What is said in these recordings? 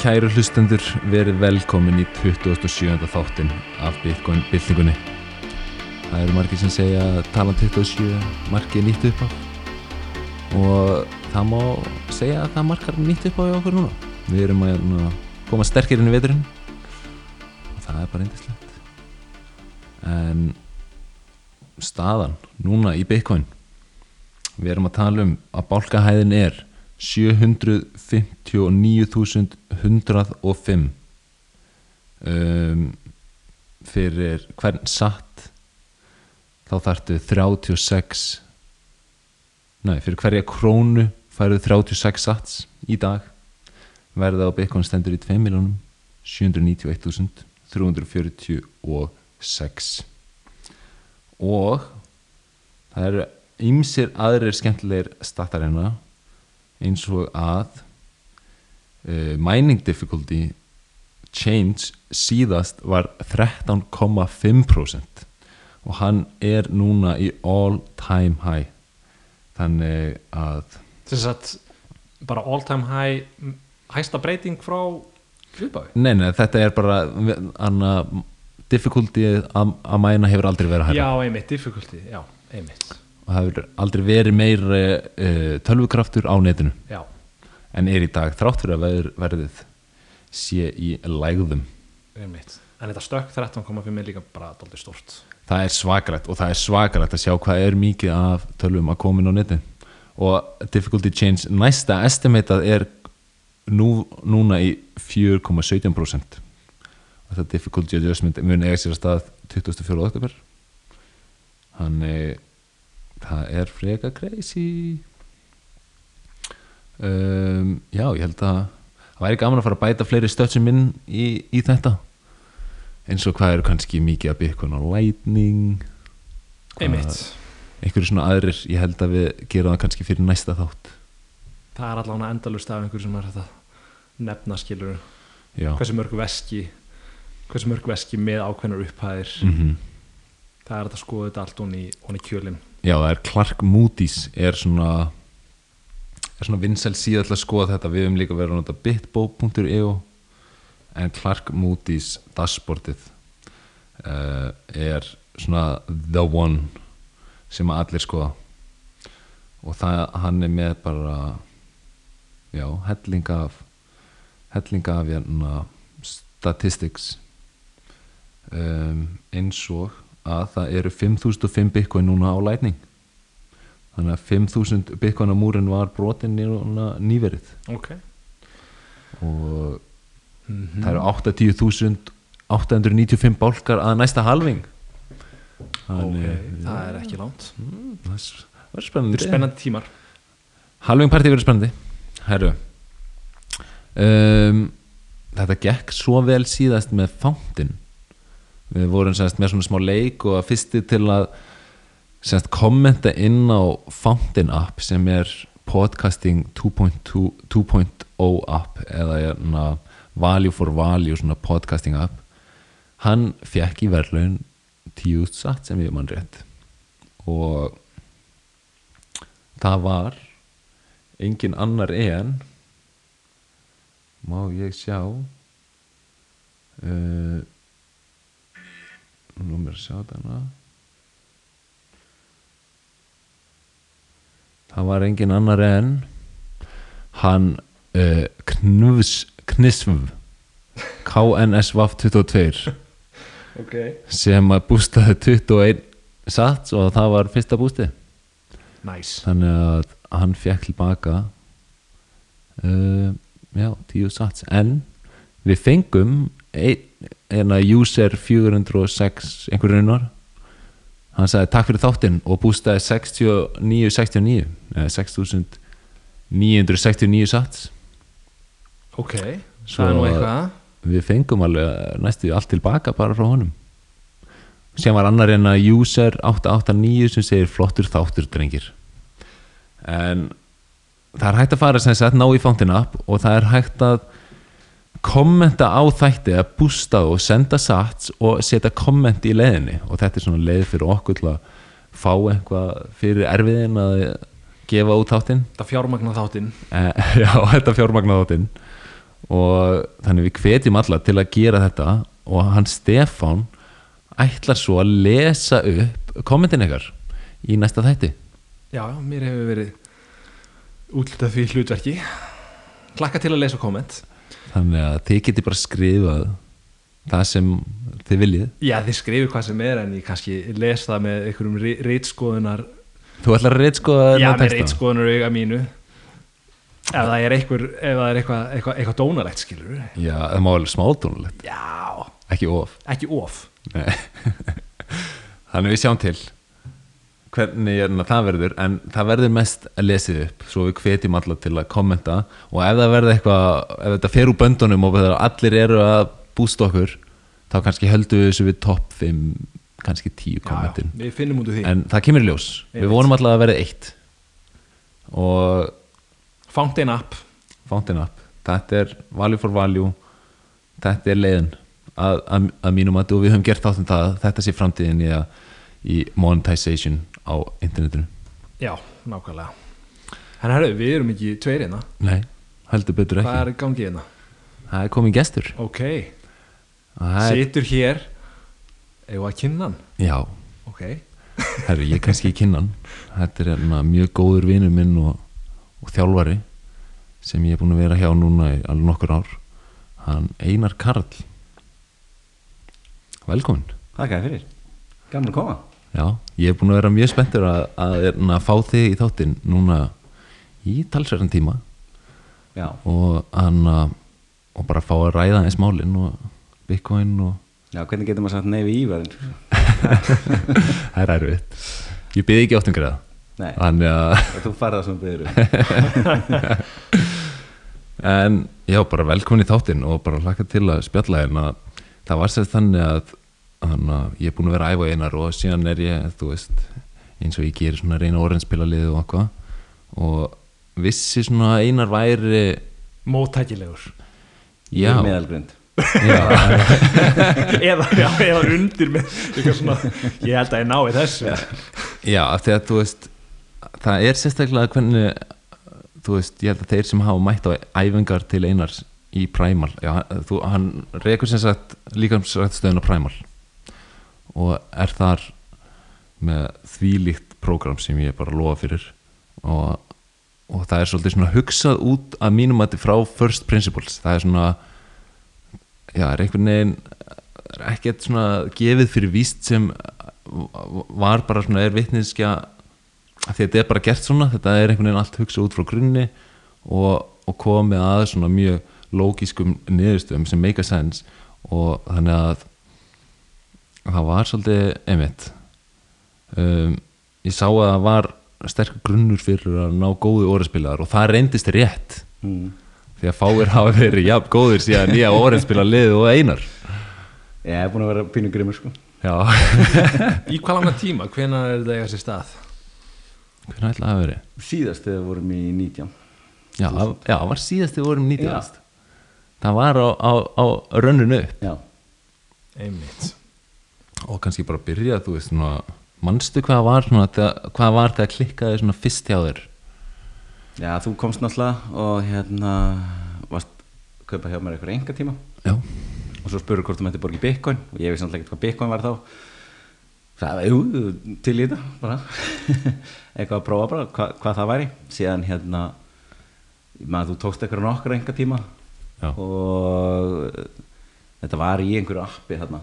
Kæru hlustendur, verið velkomin í 27. þáttin af Bitcoin byltingunni. Það eru margir sem segja talan 27 markið nýtt upp á og það má segja að það markar nýtt upp á í okkur núna. Við erum að hérna, koma sterkir inn í veturinn og það er bara eindislegt. En staðan núna í Bitcoin, við erum að tala um að bálkahæðin er 759.105 um, fyrir hvern satt? Þá þarftu 36 nei, fyrir hverja krónu færðu 36 sats í dag. Verða á Bitcoin stendur í 2.791.346 og það eru ymsir aðrir skemmtilegir stattar hérna eins og að uh, mining difficulty change síðast var 13,5% og hann er núna í all time high. Þannig að Þess að bara all time high hæsta breyting frá upphafi nei, nei, þetta er bara anna, difficulty að, að mæna hefur aldrei verið hæra Já, einmitt, difficulty, já, einmitt og það hefur aldrei verið meir uh, tölvukraftur á netinu. Já, en er í dag þrátt fyrir að verðið sé í lægðum. Einmitt. En þetta stökk 13,5 er líka bara dálítið stort það er svakarætt og það er svakarætt að sjá hvað er mikið af tölvum að koma inn á netin og difficulty change næsta estimatað er nú, núna í 4,17% og þetta difficulty adjustment mun eiga sér að stað 24. oktober þannig það er freka crazy. Um, já, ég held að það væri gaman að fara að bæta fleiri stöðsum inn í, í þetta. Eins og hvað eru kannski mikið að byggt á lightning? Einhverju svona aðrir, ég held að við gerum það kannski fyrir næsta þátt. Það er allavega endalust af einhverju sem er þetta nefna skilur já, hversu mörg veski hversu mörg veski með ákveðnar upphæðir. Mm það er þetta þetta allt onni, onni kjölin já það er Clark Moody's er svona er svona vinsæl síðan til að skoða þetta. Við höfum líka verið að nota bitbo.io en Clark Moody's dashboardið uh, er svona the one sem að allir skoða. Og það, hann er með bara já, hellinga af hellinga af hérna statistics. Um, eins og að það eru 5005 bitcoin núna á lightning. Þannig að 5000 bitcoin á múrin var brotin núna nýverið. Ok. Og mm það eru 80.895 bálkar að næsta halving. Ok, eh, það er ekki langt. Mm, það er- það er spennandi. Spennandi tímar. Halving partí verður spennandi. Herru um, þetta gekk svo vel síðast með Fountain við vorum semst með svona smá leik og að fyrsti til að semst kommenta inn á Fountain app sem er podcasting 2.2 2.0 app eða hérna, value for value svona podcasting app. Hann fekk í verðlaun tíu satt sem ég mann rétt. Og það var engin annar en má ég sjá uh, að sjá þarna það var engin annar en hann uh, Knisv KNSVAF 22 Ok. Sem að bústaði 21 sats og það var fyrsta bústi. Nice. Þannig að hann fekk tilbaka uh, já, 10 sats. En við fengum ein, eina user 406 einhverjum raunar hann sagði takk fyrir þáttinn og bústaði 6969 eða 6969 sats. Ok, Svo- það er nú eitthvað. við fengum alveg næstu allt tilbaka bara frá honum. Sem var annar en að user 889 sem segir flottur þáttur drengir. En það er hægt að fara sem sagt ná í fountain app og það er hægt að kommenta á þætti að bústa og senda sats og setja komment í leiðinni. Og þetta er svona leið fyrir okkur til að fá eitthvað fyrir erfiðin að gefa út þáttinn. Þetta fjármagna þáttinn. Eh, já, þetta fjármagna þáttinn. Og þannig við hvetjum alla til að gera þetta. Og hann Stefán ætlar svo að lesa upp kommentin ykkar í næsta þætti. Já, mér hefur verið útlitað því hlutverki. Klakka til að lesa komment þannig að þið geti bara skrifað það sem þið viljið. Já, þið skrifir hvað sem er en ég kannski les það með einhverjum reitskoðunar þú ætlar að reytskoða Já, þennan með reitskoðunar auga mínu. Ef það er einhver ef það er eitthvað, eitthvað, eitthvað dónalegt skilur Já, það má alveg smádónulegt, Já, ekki of. Ekki of. Þannig við sjáum til hvernig hérna, það verður en það verður mest að lesið upp svo við hvetjum alla til að kommenta. Og ef það verður eitthvað, ef þetta fer úr böndunum og allir eru að bústa okkur þá kannski höldum við þessu við topp 5, kannski 10 kommentin Við finnum út úr því. En það kemur í ljós, Ég við vonum alltaf að verða eitt. Og Fountain App Fountain Up. Þetta er value for value. Þetta er leiðin. Að, að, að mínum að og við höfum gert þáttum það þetta sé framtíðin í, í monetization á internetinu. Já, nákvæmlega. En herru, við erum ekki tveir hérna. Nei, heldur betur Hvað ekki er í gangi hérna? það er komið gestur. Ok, er, situr hér. Eða að kynna hann? Já, Ok, herru, ég kannski ekki kynna hann. Þetta er hérna, mjög góður vinur minn og, og þjálfari sem ég er búin að vera hjá núna í alveg nokkur ár. Hann Einar Karl. Velkomin Þakka þér fyrir, gaman að koma. Já, ég er búin að vera mjög spenntur að, að, að, að fá þig í þáttinn núna í talsverðan tíma. Já, og, hann, að- og bara fá að ræða eins málinn og bitcoin og já hvernig getur maður sagt nei við ívarinn? það er erfitt. Ég byrði ekki áttum greiða. Nei, að, þú farið það sem byrður um en já, bara velkomin í þáttinn og bara hlaka til að spjalla hérna. Það var sérst þannig að, þannig að ég er búin að vera æfa einar og síðan er ég, þú veist eins og ég gerir svona reyna orðinspilalið og eitthvað. Og vissi svona að einar væri móttækilegur. Já, Meðalgrund já, eða, já, eða undir með eitthvað svona, ég held að ég nái þessu. Já, af því að þú veist það er sérstaklega hvernig þú veist, ég held að þeir sem hafa mætt á æfingar til einars í Primal já, þú, hann rekur sem sagt líka sagt stöðun á Primal og er þar með þvílíkt prógram sem ég bara lofa fyrir. Og, og það er svolítið svona hugsað út að mínum að frá first principles. Það er svona já, er einhvern veginn er ekkert svona gefið fyrir víst sem var bara svona er að þetta er bara gert svona. Þetta er einhvern veginn allt hugsað út frá grunni og, og komið að svona mjög lógískum niðurstöðum sem make a sense. Og þannig að það var svolítið einmitt. Um, ég sá að það var sterkur grunnur fyrir að ná góðu orðspilaðar og það reyndist rétt. Mm. því að fáir hafa verið jafn góðir síðan nýja orðspila liðið og einar. Ég hef búin að vera pínu grimmur sko. Já, í hvað langan tíma, hvenær er þetta sér stað? Hvernig ætlaði að verið Síðast þegar við vorum í 19 já, það- var síðast við vorum 19 Já. það var á, á, á rönnunu upp. Já, einmitt og kannski bara byrja, þú veist svona, manstu hvað var svona, hvað var þegar klikkaði svona fyrst hjá þér? Já þú komst náttúrulega og hérna varst kaupa hjá mér eitthvað enga tíma já, og svo spurur hvort þú mætti borga í Bitcoin. Og ég vissi náttúrulega ekki hvað Bitcoin var þá. Það, jú, til í þetta bara. Eitthvað að prófa bara hva, hvað það væri. Síðan hérna maður þú tókst eitthvað nokkra enga tíma Já. og þetta var í einhverju appi þarna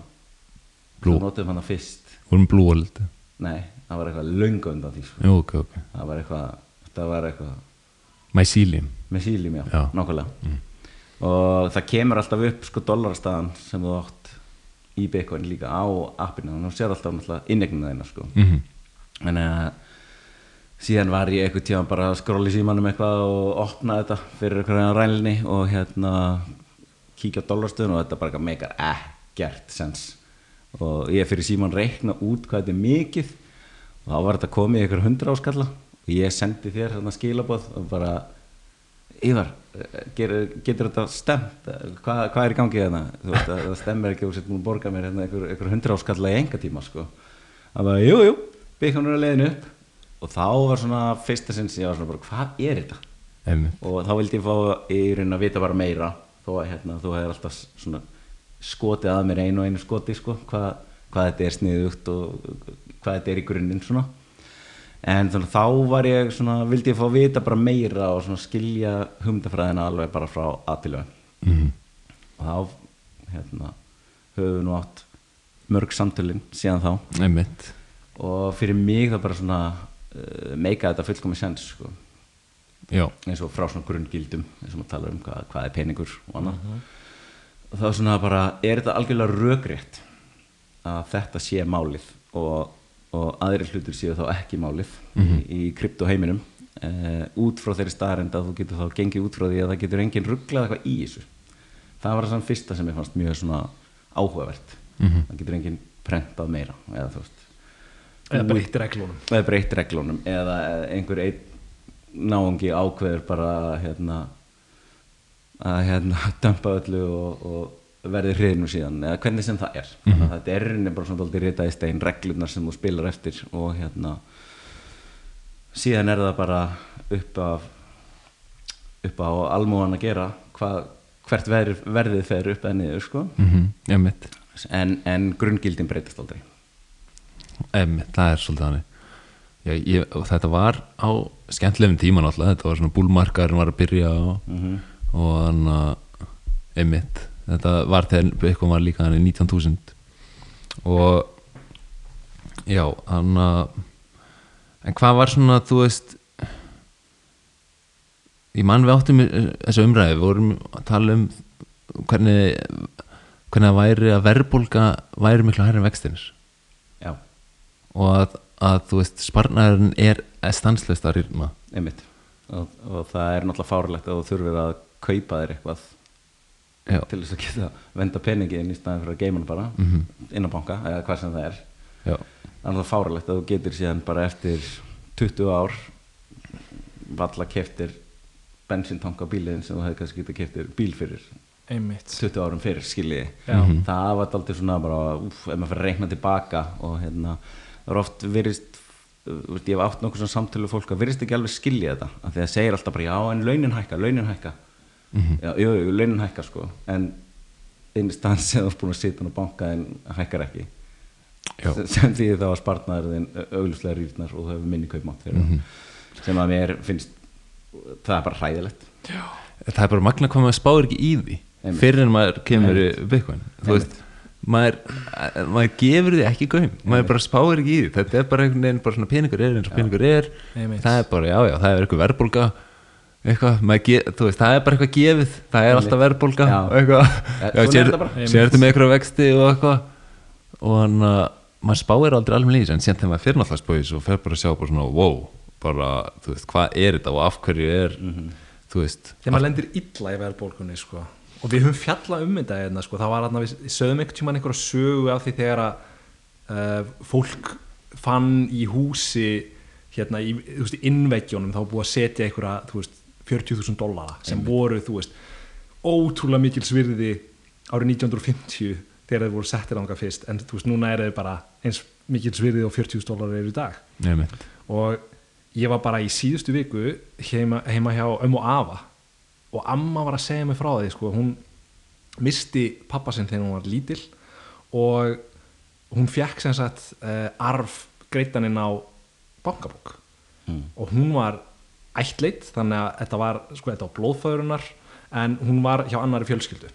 Blue. þú notum hana fyrst. Vorum Blue World nei, það var eitthvað löngu undan því sko. jú, ok, ok, það var eitthvað það var eitthvað. Mycelium. Með síljum, já, Já. nákvæmlega. Og það kemur alltaf upp sko dollarstaðan sem þú átt í Bitcoin líka á appinu. Þannig að þú sér alltaf náttúrulega innegnina þeina sko. mm en uh, síðan var ég eitthvað tíma bara að skróla í símanum eitthvað og opna þetta fyrir eitthvað rænlinni og hérna kíkja á dollarstöðun og þetta bara eitthvað meikar ekkert sens og ég fyrir síman reikna út hvað þetta er mikið. Og þá var þetta komið eitthvað hundra áskalla og ég sendi þér þarna skilaboð og bara Ívar, getur, getur þetta stemt hvað, hvað er í gangi hérna? Það stemmer ekki og sér múin að borga mér hérna einhver, einhver hundra áskalla í enga tíma sko. það var, jú, jú, byggjum er leiðin upp. Og þá var svona fyrsta sinn sem ég var svona bara, hvað er þetta? Einmitt. og þá vildi ég fá í raun að vita bara meira þó að hérna, þú hefur alltaf svona skotið að mér einu og einu skoti sko, hvað, hvað þetta er sniðugt og hvað þetta er í grunninn svona. En þannig, þá var ég svona, vildi ég fá að vita bara meira og svona skilja humdafræðina alveg bara frá aðtilu mm og þá hérna, höfum við nú átt mörg samtölin síðan þá. Einmitt. Og fyrir mig það bara svona uh, meika þetta fullkomi sens sko. eins og frá svona grunngildum eins og maður talar um hvað, hvað er peningur og annað og þá svona bara er þetta algjörlega rökrétt að þetta sé málið og, og aðri hlutur séu þá ekki málið í, í kryptoheiminum? Uh, út frá þeirri staðarind að þú getur þá gengið út frá því að það getur enginn rugglað eitthvað í þessu. Það var það fyrsta sem ég fannst mjög svona áhugavert. Mhm. það getur enginn prentað meira eða þú veist. Eða breytti reglunum. Eða breytt reglunum eða einhver einn náungi ákveður bara hérna að hérna dömpa öllu og, og verði hriðinu síðan eða hvernig sem það er. Þannig að þetta er rauninni bara svona dálítið ritað í stein reglurnar sem þú spilar eftir og hérna síðan er það bara upp af upp á almúan að gera hvað, hvert verð, verðið fer upp eða niður sko. Mm einmitt. En, en grunngildin breytast aldrei. Einmitt, það er svolítið hannig Já, ég, þetta var á skemmtilegum tíma náttúrulega, þetta var svona búlmarkaðurinn var að byrja og, mm og hann að einmitt, þetta var þegar eitthvað var líka hann í 19.000 og já, hann að en hvað var svona, þú veist ég mann við áttum þessu umræði, við vorum að tala um hvernig hvernig það væri að verðbólga væri miklu hærri en vextinir já, og að, að þú veist sparnarinn er stanslist að rýrna. Einmitt. Og, og það er náttúrulega fárlegt að þú þurfir að kaupa þér eitthvað Já. til þess að geta venda peningi inn í staðin fyrir að geima hann bara Mhm. inn á banka eða hvað sem það er já, það er fárlegt að þú getur síðan bara eftir 20 ár valla keftir bensintank á bíliðin sem þú hefði kannski getað keftir bíl fyrir einmitt 20 árum fyrir skiljiði Já. Mhm. það var aldrei svona bara úf, ef maður fyrir að reikna tilbaka og hérna það er oft virðist veist, ég hef átt nokkuð svona samtölu fólk að virðist ekki alveg skilja þetta af því að það segir alltaf bara já en launin hækka, launin hækka já, jú, jú, launin hækka sko en einu stans sem þú ert búin að sitja á banka en hækkar ekki. Já. sem, því þá að spartnaður þinn auglustlega rýrnar og þú hefur minni kaupmátt fyrir Mhm. það sem að mér finnst það er bara hræðilegt. Það er bara magna hvað maður spáir ekki í því Einmitt. fyrir en maður kemur Bitcoin. Þú veist, maður, maður gefur því ekki gaum, maður bara spáir ekki í því. Þetta er bara einhvern veginn, bara svona peningur er eins og peningur er, Einmitt. það er bara já, já, það er eitthvað verðbólga eitthvað, maður ge, þú veist, það er bara eitthvað gefið það er Einmitt. alltaf verðbólga Já. og eitthvað, Ja, já, svona er sér, þetta bara. sér þetta með eitthvað vexti og eitthvað og hann að maður spáir aldrei alveg lýs en síðan þegar maður fyrir náttúrulega spáir svo fer bara að sjá bara svona, wow bara, þú veist, hvað er þetta og af hverju er þú veist, þegar maður lendir illa í verðbólkunni sko. og við höfum fjallað um þetta hérna, sko. það var hérna, við sögum einhvern tímann einhverja sögu af því þegar að uh, fólk fann í húsi hérna í, innveggjónum þá búið að setja einhverja 40.000 dollara sem voru þú veist, ótrúlega mikil svirði árið 1950 þegar þeir voru settir ánga fyrst. En þú veist, núna er þeir bara eins mikil svirði og 40.000 dollara eru í dag. Nefnitt og ég var bara í síðustu viku heima, heima hjá ömmu afa. Og amma var að segja mig frá því sko, hún misti pappa sinn þegar hún var lítil og hún fekk sem sagt uh, arf greitaninn á bankabók. Mm. og hún var ættleitt þannig að þetta var, sko, þetta var blóðföðurinnar en hún var hjá annari fjölskyldu.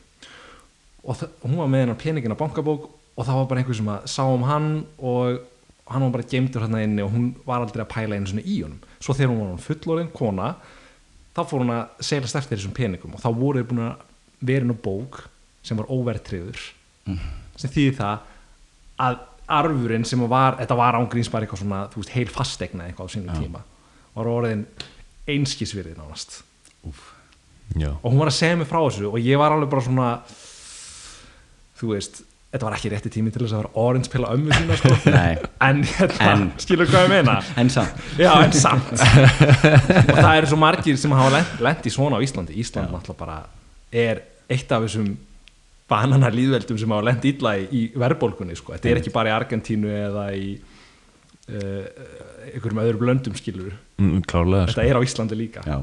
Og hún var með hennar peningin á bankabók og það var bara einhver sem að sá um hann og hann var bara geimtur hérna inni og hún var aldrei að pæla einu svona í honum. Svo þegar hún var hún fullorinn kona þá fór hún að seglast eftir þessum peningum og þá voru þeir búin að vera inn á bók sem var óvertriður sem þýði það að arfurinn sem var, þetta var ángríns bara eitthvað svona, þú veist, heil fastegna eitthvað á sínum tíma var orðin einskísvirði nánast. Og hún var að segja mig frá þessu og ég var alveg bara svona þú veist, þetta var ekki rétti tími til þess að vera orange pilla ömmu sína sko. En, hérna, En- skilur hvað ég meina? En samt. Já, en samt. Og það eru svo margir sem hafa í svona á Íslandi. Ísland náttúrulega bara er eitt af þessum banana líðveldum sem hafa lent illa í verðbólkunni sko. þetta er ekki bara í Argentínu eða í uh, einhverjum öðrum löndum skilur mm, klárlega sko. þetta er á Íslandi líka. Já.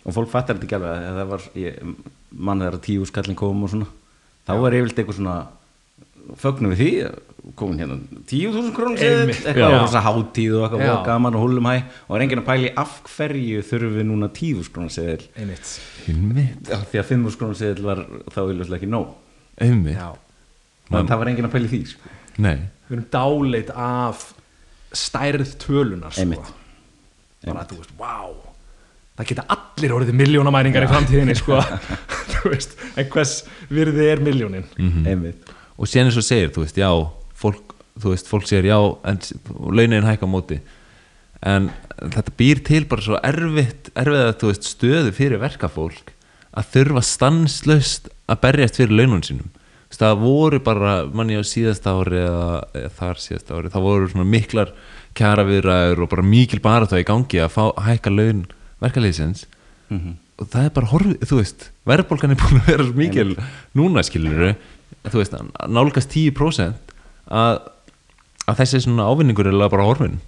Og fólk fattar þetta ekki alveg að það var, ég mann þegar tíu skallin kom og svona þá er yfirleitt eitthvað svona fögnum við því komin hérna tíu þúsund Einmitt, eitthvað já. og þess að hátíð og eitthvað og gaman og húlum hæ og er enginn að pæli af hverju þurfum við núna tíu þúsund krónur seðil? Einmitt. Einmitt, því að fimm þúsund krónur seðil var þá yfirleitt ekki nóg. Einmitt. Það var enginn að pæli því sko. Nei, við erum dáleit af stærð tölunar sko. Einmitt. Bara þú veist, wow það geta allir orðið miljónamæringar í framtíðinni sko. Þú veist, en hvers virði er miljónin einmitt. Og síðan eins og segir, þú veist, já fólk, þú veist, fólk segir já en launin hækka móti. En þetta býr til bara svo erfitt, erfiða, þú veist, stöðu fyrir verkafólk að þurfa stanslaust að berjast fyrir launun sínum. Það voru bara, manni á síðasta ári eða, eða þar síðasta ári, það voru svona miklar kjara viðræður og bara mikil bara í gangi að fá hækka laun verkalýsins Mhm. og það er bara horfið, þú veist verðbólgan er búin að vera mikil núna skilur þú veist, nálgast 10% að, að þessi svona ávinningur er bara horfin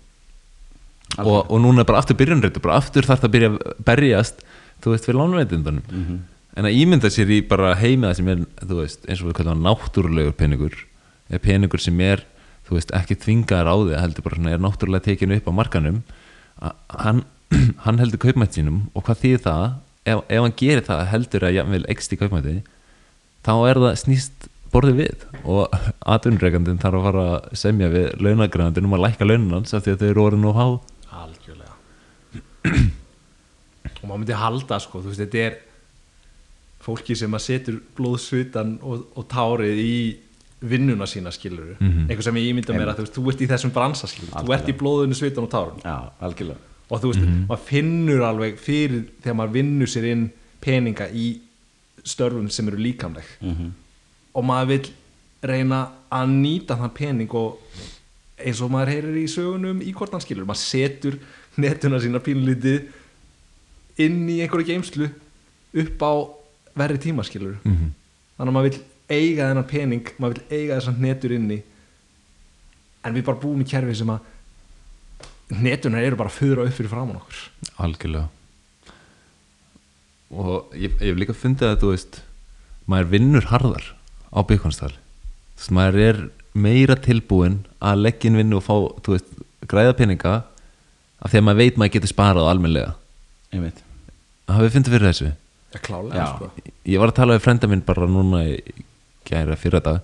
og, og núna er bara aftur byrjunreitt bara aftur þarf það að byrja að berjast þú veist, fyrir lánveitindunum Mhm. en að ímynda sér í bara heimiða sem er, þú veist, eins og við kallum náttúrulegur peningur, er peningur sem er þú veist, ekki þvingaðar á því heldur bara svona, er náttúrulega tekinu upp á markanum. Hann, hann heldur kaupmætt sínum og hvað þýðir það? Ef, ef hann gerir það heldur að jafnvel ekst í kaupmætti þá er það snýst borðið við. Og atvinnreikandinn þarf að fara að semja við launagræðandinn um að lækka laununans af því að þau eru orðin og há. Algjörlega. Og maður myndi halda sko, þú veist, þetta er fólki sem að setur blóðsvitan og, og tárið í vinnuna sína skilur Mhm. eitthvað sem ég ímynda mér að þú veist, þú ert í þessum bransa skilur, þú ert í blóðinu, svitan og tárun já, algjörlega. Og þú veist, maður finnur alveg fyrir þegar maður vinnur sér inn peninga í störfum sem eru líkamleg. Mhm. og maður vill reyna að nýta þann pening og eins og maður heyrir í sögunum í hvort hann skilur, maður setur netuna sína pínlítið inn í einhverju geimslu upp á verri tíma skilur Mhm. þannig að maður vill eiga þennan pening maður vill eiga þessan netur inni. En við bara búum í kerfi sem að netunar eru bara að fyrra upp fyrir framann okkur. Algjörlega. Og ég, ég hef líka fundið að þú veist maður vinnur harðar á veist, maður er meira tilbúin að leggja inn vinnu og fá, þú veist, græða peninga af því að maður veit maður getur sparað almennilega. Einmitt. Hafið fundið fyrir þessu? Já, klálega Já. sko. ég var að tala við frenda minn bara núna í gæra fyrir þetta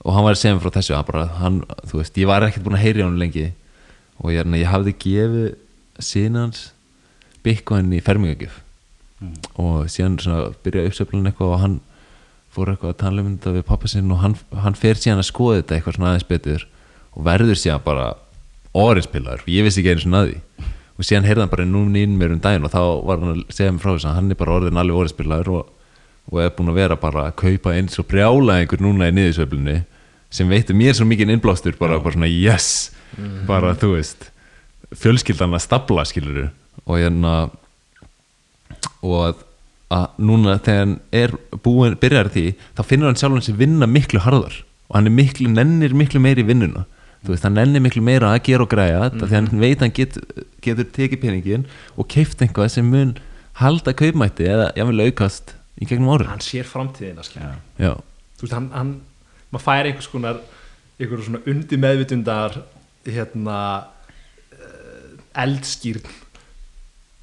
og hann var að segja mér frá þessu bara, hann, þú veist, ég var ekkert búin að heyri hann lengi og ég, ég hafði gefið sinans bitcoin í fermingagjöf og síðan byrjaði uppsöflun eitthvað og hann fór eitthvað að um þetta við pappa sinn og hann, hann fer síðan að skoða þetta eitthvað svona aðeins betur og verður síðan bara orinspilar, ég vissi ekki einu svona að því og síðan heyrði hann bara núna inn mér um daginn og þá var hann að segja mér frá þess að hann er bara orðin alveg orinspilar og, og er búin að vera bara að kaupa eins og brjála einhver núna í niðursveiflunni sem veitir mér svo mikið innblástur bara, bara svona yes. Bara þú veist fjölskyldan að stapla skilur og hérna og að, að núna þegar hann er búin, byrjar því þá finnur hann sjálfan sig vinna miklu harðar. Og hann er miklu, nennir miklu meiri í vinnuna. Þú veist, hann nennir miklu meira að gera og græja mm því hann veit hann get, getur tekið peningin og keift einhvað sem mun halda kaupmætti eða jáfnvel aukast í gegnum árið. Hann sér framtíðina þú veist, hann, hann maður fær einhvers konar einhverjum svona undir meðvitundar hérna uh, eldskýrn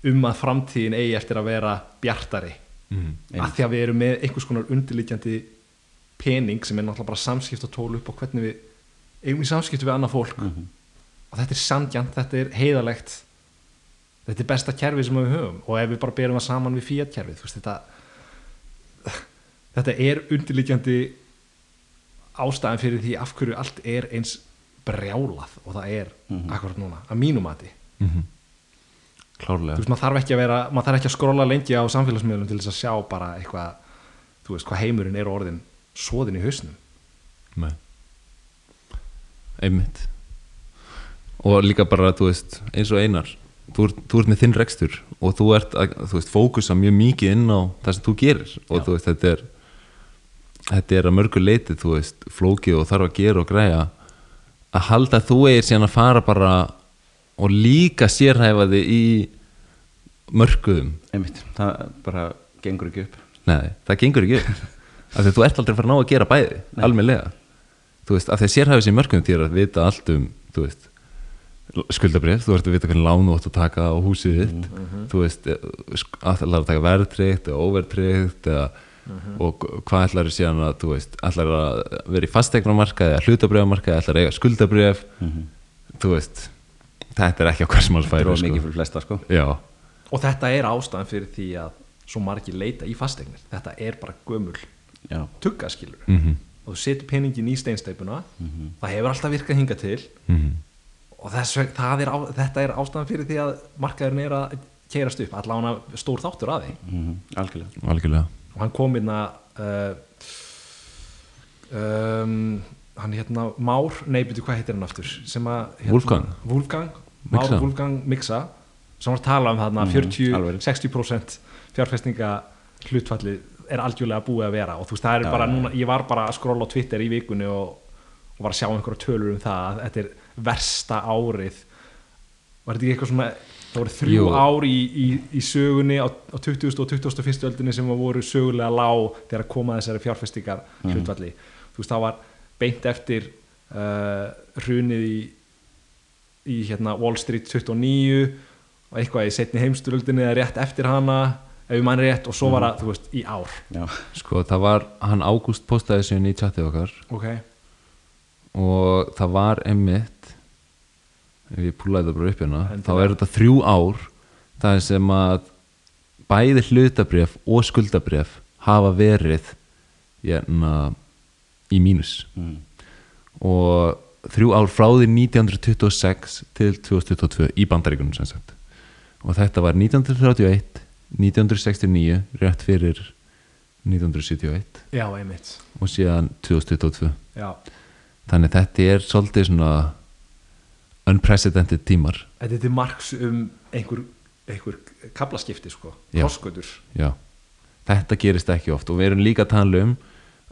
um að framtíðin eigi eftir að vera bjartari. Mm. að því að við erum með einhvers konar undirliggjandi pening sem er náttúrulega bara samskipt og tól upp á hvernig við eigum í samskiptu við annað fólk. Og þetta er sandjant, þetta er heiðalegt þetta er besta kerfi sem við höfum. Og ef við bara berum það saman við Fiat kerfið þú veist, þetta þetta er undirliggjandi ástæðan fyrir því af hverju allt er eins brjálað og það er akkurat núna, að mínum mati. Mm þú klárlega veist, maður þarf ekki að vera maður þarf ekki að skrolla lengi á samfélagsmiðlum til þess að sjá bara eitthvað þú veist, hvað heimurinn er orðin svoðin í hausnum. Nei. einmitt. Og líka bara, þú veist, eins og einar þú, ert- þú ert með þinn rekstur og þú ert að, þú veist, fókusa mjög mikið inn á það sem þú gerir. Og þú veist, þetta er þetta er að mörgu leiti, þú veist flókið og þarf að gera og græja. Að halda að þú eigir síðan að fara bara og líka sérhæfa þig í mörkuðum. Einmitt, það bara gengur ekki upp. Nei, það gengur ekki upp. Af því að þú ert aldrei að fara að ná að gera bæði almennilega. Þú veist, af því að sérhæfis í mörgum þér að vita allt um, þú veist skuldabrif, þú ert að vita hvernig lánu þú átt að taka á húsið þitt. Þú veist, allar að taka verðtryggt eða óverðtryggt eða og hvað ætlar síðan að þú veist, ætlar að vera í fastegnamarka eða hlutabrifamarka eða ætlar að eiga skuldabrif þú veist þetta er ekki á hvers manns færi sko. mikið fyrir flesta sko. Já, og þetta er ástæðan fyrir því að svo margir leita í fasteignir. Þetta er bara gömul Já, tuggaskilur mhm, og þú setur peningin í steinsteipuna það hefur alltaf virkað hinga til. Mhm. Og þess, er á, þetta er ástæðan fyrir því að markaðurinn er að keirast upp allavega stór þáttur að því. Mm algjörlega. Algjörlega og hann kom að uh, um, hann hérna Már, nei byrju hvað heitir hann aftur sem að hérna, Wolfgang. Wolfgang, Már. Wolfgang Mixa sem var að tala um þarna alveg. 40-60% fjárfestinga hlutfalli er algjörlega búið að vera og þú veist það er Já, bara núna, ég var bara að skrolla á Twitter í vikunni og, og var að sjá einhverja tölur um það að þetta er versta árið var þetta ekki eitthvað svona það voru þrjú Jú. ár í, í, í sögunni á, á 20. og 21. öldinni sem voru sögulega lág þegar að koma þessari fjárfestingar hlutvalli þú veist það var beint eftir uh, hrunið í, í hérna Wall Street 29 og eitthvað í setni heimsturöldinni eða rétt eftir hana ef mann rétt og svo var það, þú veist, í ár Já, sko það var, hann Ágúst postaði inn í chatið okkar ok, og það var einmitt ef ég púlaði það bara upp hérna Endilega. þá er þetta þrjú ár það sem að bæði hlutabref og skuldabref hafa verið hérna, í mínus. Mm. og þrjú ár frá því 1926 til 2022 í bandaríkunum sem sagt. Og þetta var 1931 1969 rétt fyrir 1971 já, og síðan 2022 já, þannig þetta er svolítið svona unprecedented tímar. Þetta er til marks um einhver, einhver kaplaskipti sko, já, þetta gerist ekki oft. Og við erum líka að tala um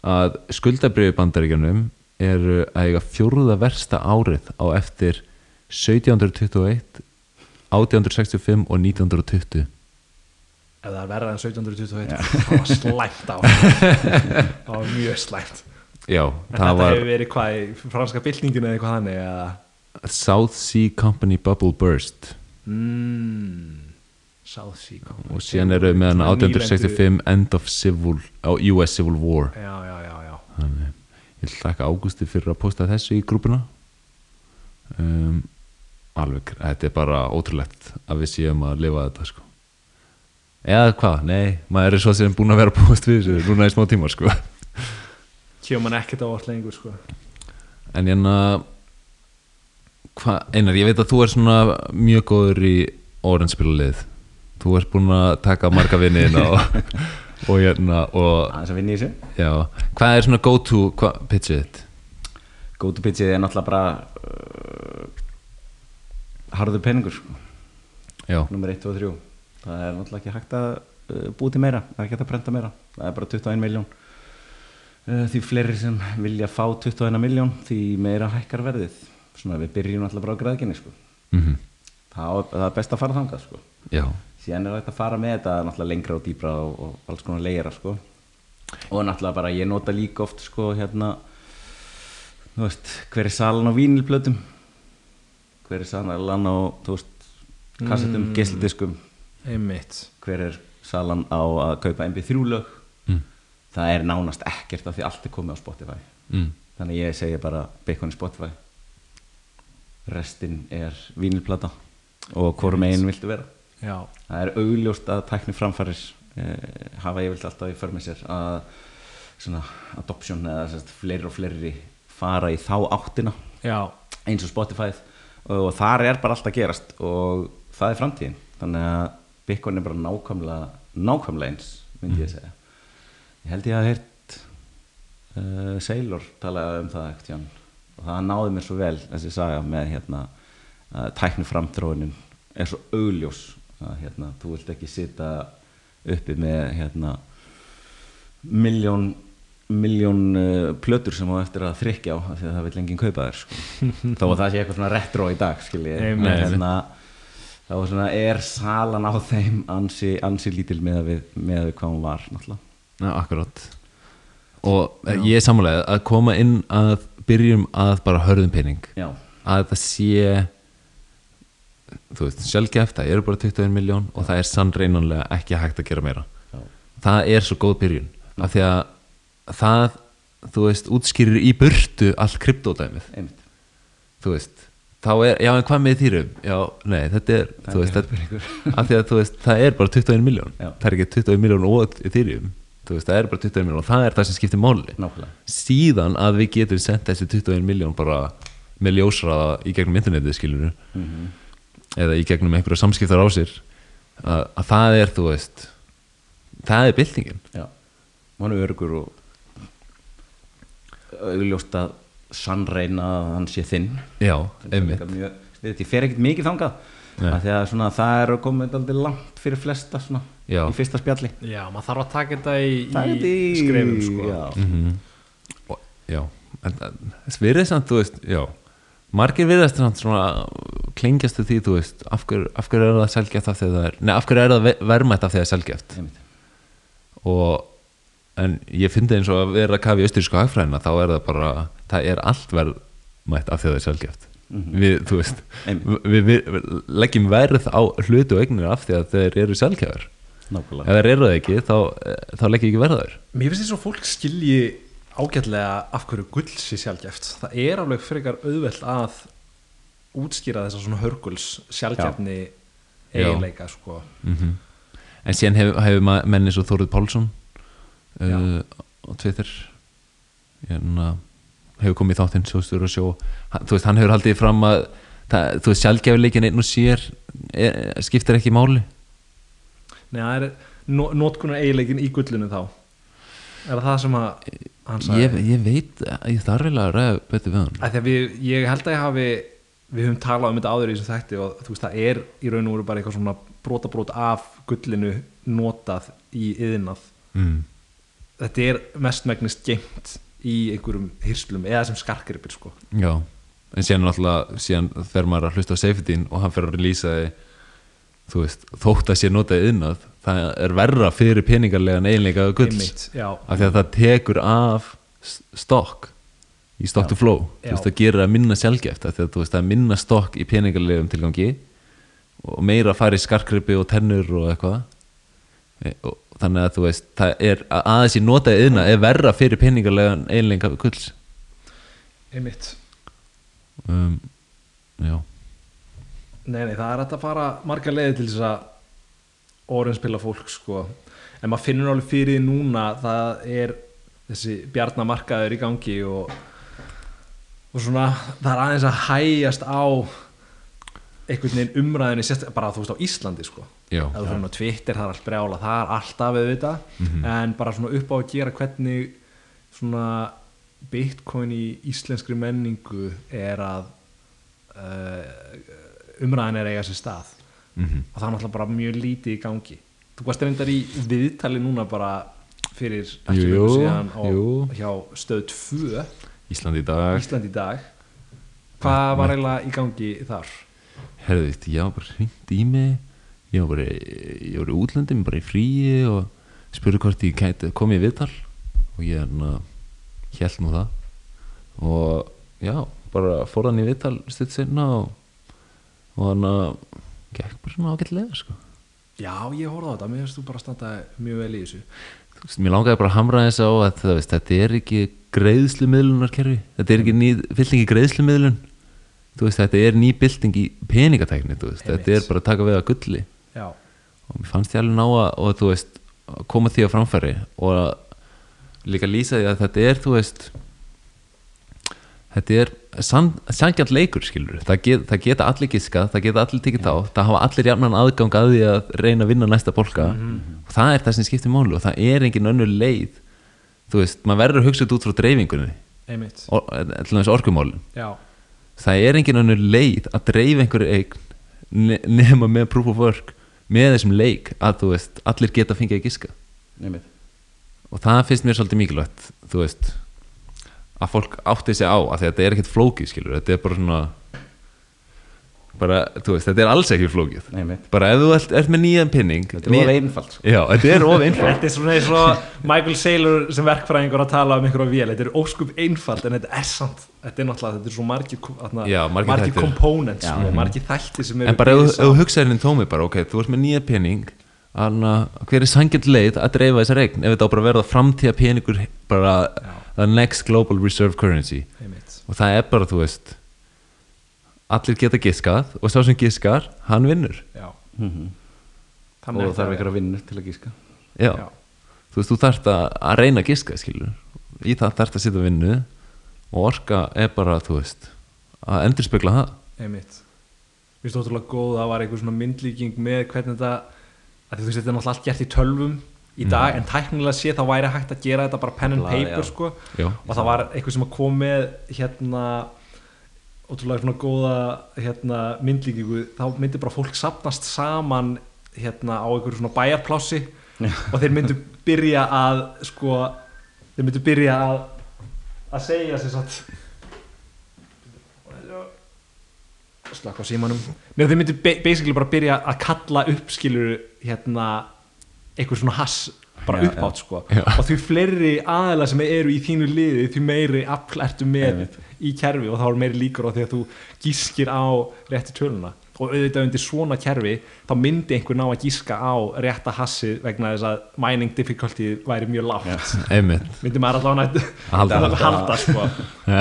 að skuldabriði bandaríkjunum eru að eiga fjórða versta árið á eftir 1721 1865 og 1920 ef það er verða en 1721 það var slæmt á það var mjög slæmt. Já, en þetta var hefur verið hvað í franska byltinginu eða eitthvað þannig eða South Sea Company Bubble Burst. Mm, South Sea Company. og síðan eru með hann Svona nýlendu- 1865 End of Civil US Civil War. Já, já, já, já. Þannig ég vil þakka Ágústi fyrir að posta þessu í grúpuna um, alveg, þetta er bara ótrúlegt að við séum að lifa þetta sko. Eða hvað, nei, maður er svo sem búin að vera að búast við þessu núna í smá tíma sko. Mann ekkert á allt lengur sko. en hérna hvað, Einar, ég veit að þú er svona mjög góður í orðinspilulið þú ert búin að taka marga vinniðina og, og hérna og aðeins að vinna í þessu. Já, hvað er svona go to hva, pitchið þitt? Go to pitchið er náttúrulega bara uh, harður peningur sko. nummer 1 og 3 það er náttúrulega ekki hægt að uh, búi til meira. Það er ekki hægt að prenta meira. Það er bara 21 miljón uh, því fleiri sem vilja fá 21 miljón því meira hækkar verðið svona við byrjum náttúrulega bara á græðginni sko. mhm það, á- það er best að fara þangað sko. Síðan er hægt að fara með þetta lengra og dýbra og, og alls konar leira sko. og náttúrulega bara ég nota líka oft sko hérna veist, hver er salan á vínilplötum hver er salan á veist, kassettum, mm. einmitt hver er salan á að kaupa mp3 lög mm. það er nánast ekkert af því allt er komið á Spotify Mm. þannig ég segja bara Bacon í Spotify restin er vínilplata og hvorum einn viltu vera. Já, það er augljóst að tækni framfæris eh, hafa ég vilt alltaf í för með sér að svona adoption eða sérst, fleiri og fleiri fara í þá áttina já, eins og Spotify og þar er bara allt að gerast og það er framtíðin. Þannig að Bitcoin er bara nákvæmlega nákvæmlega eins myndi ég segja. Ég held ég að heyrt uh, Sailor talaði um það ekkert Ján og það náði mér svo vel þessi saga með hérna tækni framtróðinin er svo augljós að hérna þú vilt ekki sita uppi með hérna miljón miljón uh, plötur sem á eftir að þrykja á af því að það vil enginn kaupa þér sko. þó að það sé eitthvað svona retro í dag en hérna þá svona er salan á þeim ansi, ansi lítil með að við, með að við hvað hún var náttúrulega. Já, akkurát og ég er sammálega að koma inn að byrjum að bara hörðum pening. Já, að það sé þú veist, sjálfgeft það eru bara 21 miljón og það er sannreinanlega ekki hægt að gera meira. Já, það er svo góð byrjun. Af því að það, þú veist, útskýrir í burtu allt kryptódæmið. Einmitt. Þú veist, þá er, já en hvað með þýrum já, nei, þetta er, þú veist þetta, af því að þú veist, það er bara 21 miljón Já. það er ekki 21 miljón og þýrum veist, það er bara 21 miljón og það er það sem skiptir máli. Nákvæmlega. Síðan að við getum sendt þessi 21 miljón bara með ljósraða í gegnum internetið skilur Mhm. eða í gegnum einhverja samskiptar á sér. Að, að það er, þú veist það er byltingin. Já, hann er örugur og augljóst að sannreina að hann sé þinn. Já, Þetta einmitt. ég fer ekkert mikið þangað Að svona, það er komið aldrei langt fyrir flesta svona, í fyrsta spjalli. Já, maður þarf að taka þetta í, í þetta skrefum sko. já, mm og, já, en en virðið samt, þú veist, já. Margir svona klingjastu því, þú veist, af hverju af hverju er það selgjast af því að það er, nei, af hverju er það ve- verðmætt af því að það er selgjast einmitt. og en ég fyndi eins og að vera að kafa í austurísku hagfræðina þá er það bara, það er allt verðmætt af því að það er selgjast við, þú veist við, við, við leggjum verð á hlutu og eignir af því að þeir eru selgjafur ef nákvæmlega þeir eru það ekki, þá, þá leggjum ekki verðaður Mér finnst þess að fólk skilji ágætlega af hverju gull sé sjálfgæft Það er alveg frekar auðvelt að útskýra þessa svona hörguls sjálfgæfni Já. eiginleika sko. mm en síðan hefur hef menni svo Þóruð Pálsson uh, á Twitter hérna, hefur komið í þáttinn sjóðstur og sjó hann, þú veist, hann hefur haldið fram að það, þú veist, sjálfgæfileikin einn og sér er, skiptir ekki máli. Nei, það er no, notkunar eiginleikin í gullinu þá. Er það sem að ég, ég veit, ég þarf vel að ræða betur við hann. Við, ég held að ég hafi við höfum talað um þetta áður í þessum þætti og þú veist það er í raun og veru bara eitthvað svona brota brot af gullinu notað í yðinað mm. þetta er mestmegnist geimt í einhverjum hyrslum eða sem skarkripir sko. Já, en síðan náttúrulega síðan fer maður að hlusta á safetyn og hann fer að lýsa þú veist, þótt að sé notað innað það er verra fyrir peningarlegan eiginleika gulls Einmitt, já, af því að það tekur af stokk í stock to flow. Þú Já. veist, það gerir að minna sjálfgeft af því að þú veist, það er minna stokk í peningarlegum tilgangi og meira að fara í skarkrippi og tennur og eitthvað. E- og þannig að þú veist það er að aðeins í notaði yðna er verra fyrir peningarlegan eiginleika gulls einmitt. Um, já, Nei, nei, það er hægt að fara margar leiði til þess að orðinspila fólk sko. En maður finnur alveg fyrir því núna það er þessi bjarnamarkaður í gangi og, og svona það er aðeins að hægjast á einhvern veginn umræðinni bara þú veist á Íslandi sko þú fyrir á Twitter það er allt brjála það er alltaf við þetta en bara svona upp á að gera hvernig svona bitcoin í íslenskri menningu er að uh, umræðin er eiga sér stað. Mm og það er náttúrulega bara mjög lítið í gangi. Þú varst reyndar í viðtali núna bara fyrir ekki löngu síðan á, hjá stöð 2 Ísland í dag. Ísland í dag. Hvað var eiginlega í gangi þar? herðu eitt, ég var bara hringt í mig ég var bara, ég var í útlöndum bara í fríi og spurði hvort ég gæti komið í viðtal og ég hérna held nú það. Og já, bara fór hann í viðtal stutt sinna og, og hann að gekk bara svona ágætlega sko. Já, ég horfði á þetta, mér finnst þú bara standa mjög vel í þessu. Veist, mér langaði bara að hamra þess á að það, veist, þetta er ekki greiðslumiðlunarkerfi. Þetta er ekki ný bylting í greiðslumiðlun. Veist, þetta er ný bylting í peningatækni þetta er bara að taka við að gulli Já, og mér fannst ég alveg ná að og þú veist, koma því á framfæri og líka lýsa því að þetta er þú veist þetta er sangjant leikur skilur það, get, það geta allir giskað, það geta allir tikið á það hafa allir jafnan aðgang að því að reyna að vinna næsta bolka. Og það er það sem skiptir málu og það er engin önnur leið. Þú veist, maður verður að hugsa þetta út frá dreifingunni. Einmitt. Or, til þess orkumálin. Já, það er engin önnur leið að dreifa einhverju eign ne- nema með proof of work með þessum leik að þú veist, allir geta fengið að giska Nefnir. og það finnst mér svolítið mikilvægt þú veist að fólk átti sig á að þetta er ekkert flókið skilur, þetta er bara svona bara, þú veist, þetta er alls ekki flókið. Nei, bara ef þú ert, ert með nýjan pinning Þetta er of einfalt, sko. já, þetta er of einfalt. Þetta er svona eins og Michael Saylor sem verkfræðingur að tala um einhverja vél. Þetta er óskup einfalt en þetta er samt Þetta er náttúrulega, þetta er svo þættir. components Já. sko, sem eru en bara ef þú- ef þú hugsaðir inn tómi bara, ok, þú ert með nýjan pinning Anna, hver er sangjant leið að dreifa þessa regn ef þetta á bara verða framtíða peningur bara the next global reserve currency. Og það er bara, þú veist allir geta giskað og sá sem giskar, hann vinnur. Já. Mhm. Þannig Og ætti þarf ykkur að vinna til að gíska já, Já. þú veist, þú þarft að, reyna að giska, skilur í það þarft að setja vinnu og orka er bara, þú veist að endurspegla það. Einmitt. Mér finnst ótrúlega góð að það var einhver svona myndlíking með hvernig þetta að þú veist þetta er náttúrulega allt gert í tölvum í dag en tæknilega sé þá væri hægt að gera þetta bara pen and paper sko. Já. og það var einhver sem að kom með hérna ótrúlega svona góða hérna, myndlíkingu. Þá myndi bara fólk sapnast saman hérna á einhverju svona bæjarplássi og þeir myndu byrja að sko þeir myndu byrja að að segja sér satt slaka á símanum. Nei, þeir myndu ba- basically bara byrja að kalla upp skilur hérna eitthvað svona hass bara Já, uppátt sko Já. og því fleiri aðeila sem eru í þínu liði því meiri afl ertu með í kerfi og þá er meiri líkur á því að þú gískir á rétti töluna og auðvitað undir svona kerfi þá myndi einhver ná að gíska á rétta hassi vegna þess að mining difficulty væri mjög lágt myndi maður allavega Halda. að halda sko.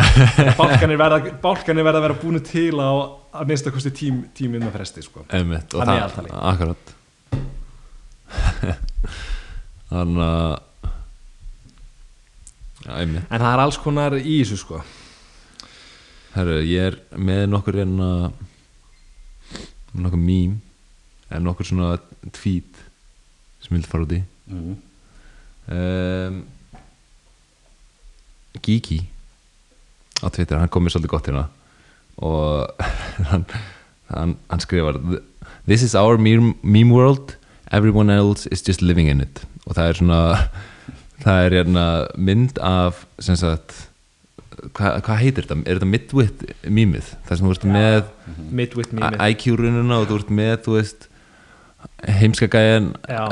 bálkanir verða bálkanir verða að vera búinu til á að minnst að kosti tím, tíminn með fresti sko. einmitt og Að það, meðaltali. akkurat þannig að en það er alls konar í þessu sko. Herru, ég er með nokkur enna nokkur mím en nokkur svona tweet sem vil fara út í Mhm. um, Gigi á Twitter, hann kom mér svolítið gott hérna og hann, hann, hann skrifar This is our meme, meme world everyone else is just living in it. Og það er svona það er hérna mynd af sem sagt hvað hva heitir þetta? Er þetta midwit mýmið? Það sem þú ert með midwit mými IQ-rununa og þú ert með þú veist heimska Já.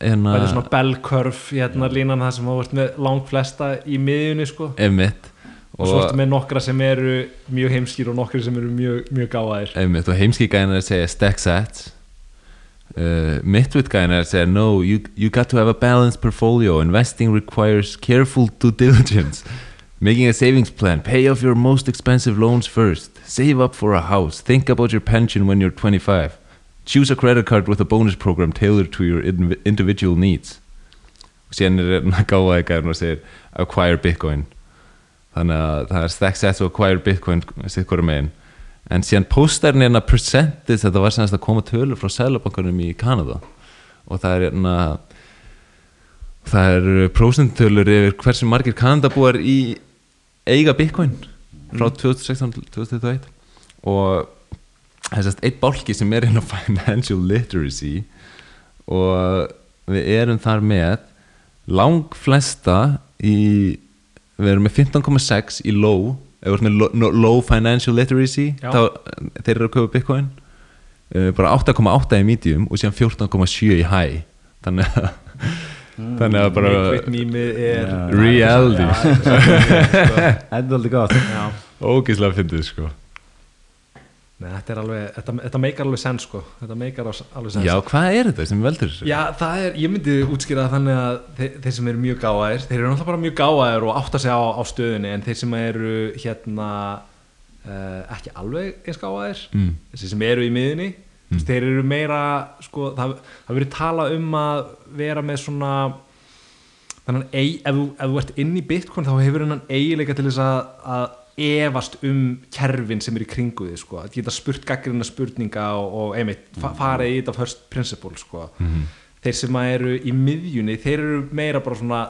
hérna, það er svona bell curve hérna línan það sem þú ert með lang flesta í miðjunni sko. Einmitt. Og svo ertu með nokkra sem eru mjög heimskýr og nokkra sem eru mjög, mjög Einmitt, og heimski gæðin er að segja stack sats uh, Midwit gæðin er að segja no, you, you got to have a balanced portfolio. Investing requires careful due diligence. Making a savings plan. Pay off your most expensive loans first. Save up for a house. Think about your pension when you're 25 choose a credit card with a bonus program tailored to your indiv- individual needs. Og síðan er hann að gáða gæðin og segir acquire bitcoin. Þannig að það er stack sats og acquire bitcoin sitt hverju megin en síðan postarinn hérna percentage þetta var semast að koma tölur frá sælabankanum í Kanada. Og það er hérna það er prósentölur yfir hversu margir Kanadabúar í eiga bitcoin frá 2016 til 2021 og það er sérst eitt bálki sem er á financial literacy. Og við erum þar með lang flesta í við erum með 15,6 í low erum með low, low financial literacy þá þeir eru að köpa bitcoin uh, bara 8,8 í medium og síðan 14,7 í high þannig að þannig að bara er reality Þetta er aldrei gott Já. ógislega fyndið sko Nei, þetta er alveg, þetta, þetta meikar alveg sens sko þetta meikar al- alveg sens já, hvað er þetta sem veldur þessu? Já, það er, ég myndi útskýra þannig að þeir, þeir sem eru mjög gáðir, þeir eru náttúrulega bara mjög gáðir og átta sig á, á stöðunni en þeir sem eru hérna uh, ekki alveg eins gáðir Mm. þessi sem eru í miðunni mm. þeir eru meira, sko, það, það verið talað um að vera með svona þannig að ef, ef þú ert inn í Bitcoin þá hefur hennan eiginleika til þess að, að efast um kerfin sem er í kringu þið sko. að geta spurt gaggrina spurninga og, og einmitt fa fara í þetta first principle sko. þeir sem eru í miðjunni þeir eru meira bara svona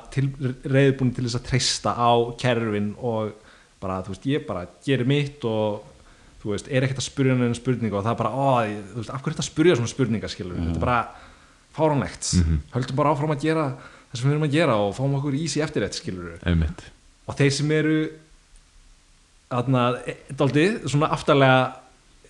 reyðbúin til þess að treysta á kerfin og bara þú veist ég bara gerir mitt og þú veist er ekkert að spurja henni spurninga og það er bara ó, þú veist, af hverju er þetta að spurja svona spurninga skilur þetta er bara fáránlegt. Höldum bara áfram að gera það sem við erum að gera og fáum okkur easy eftirrétt skilur einmitt. Og þeir sem eru þarna, e- dálítið, svona aftarlega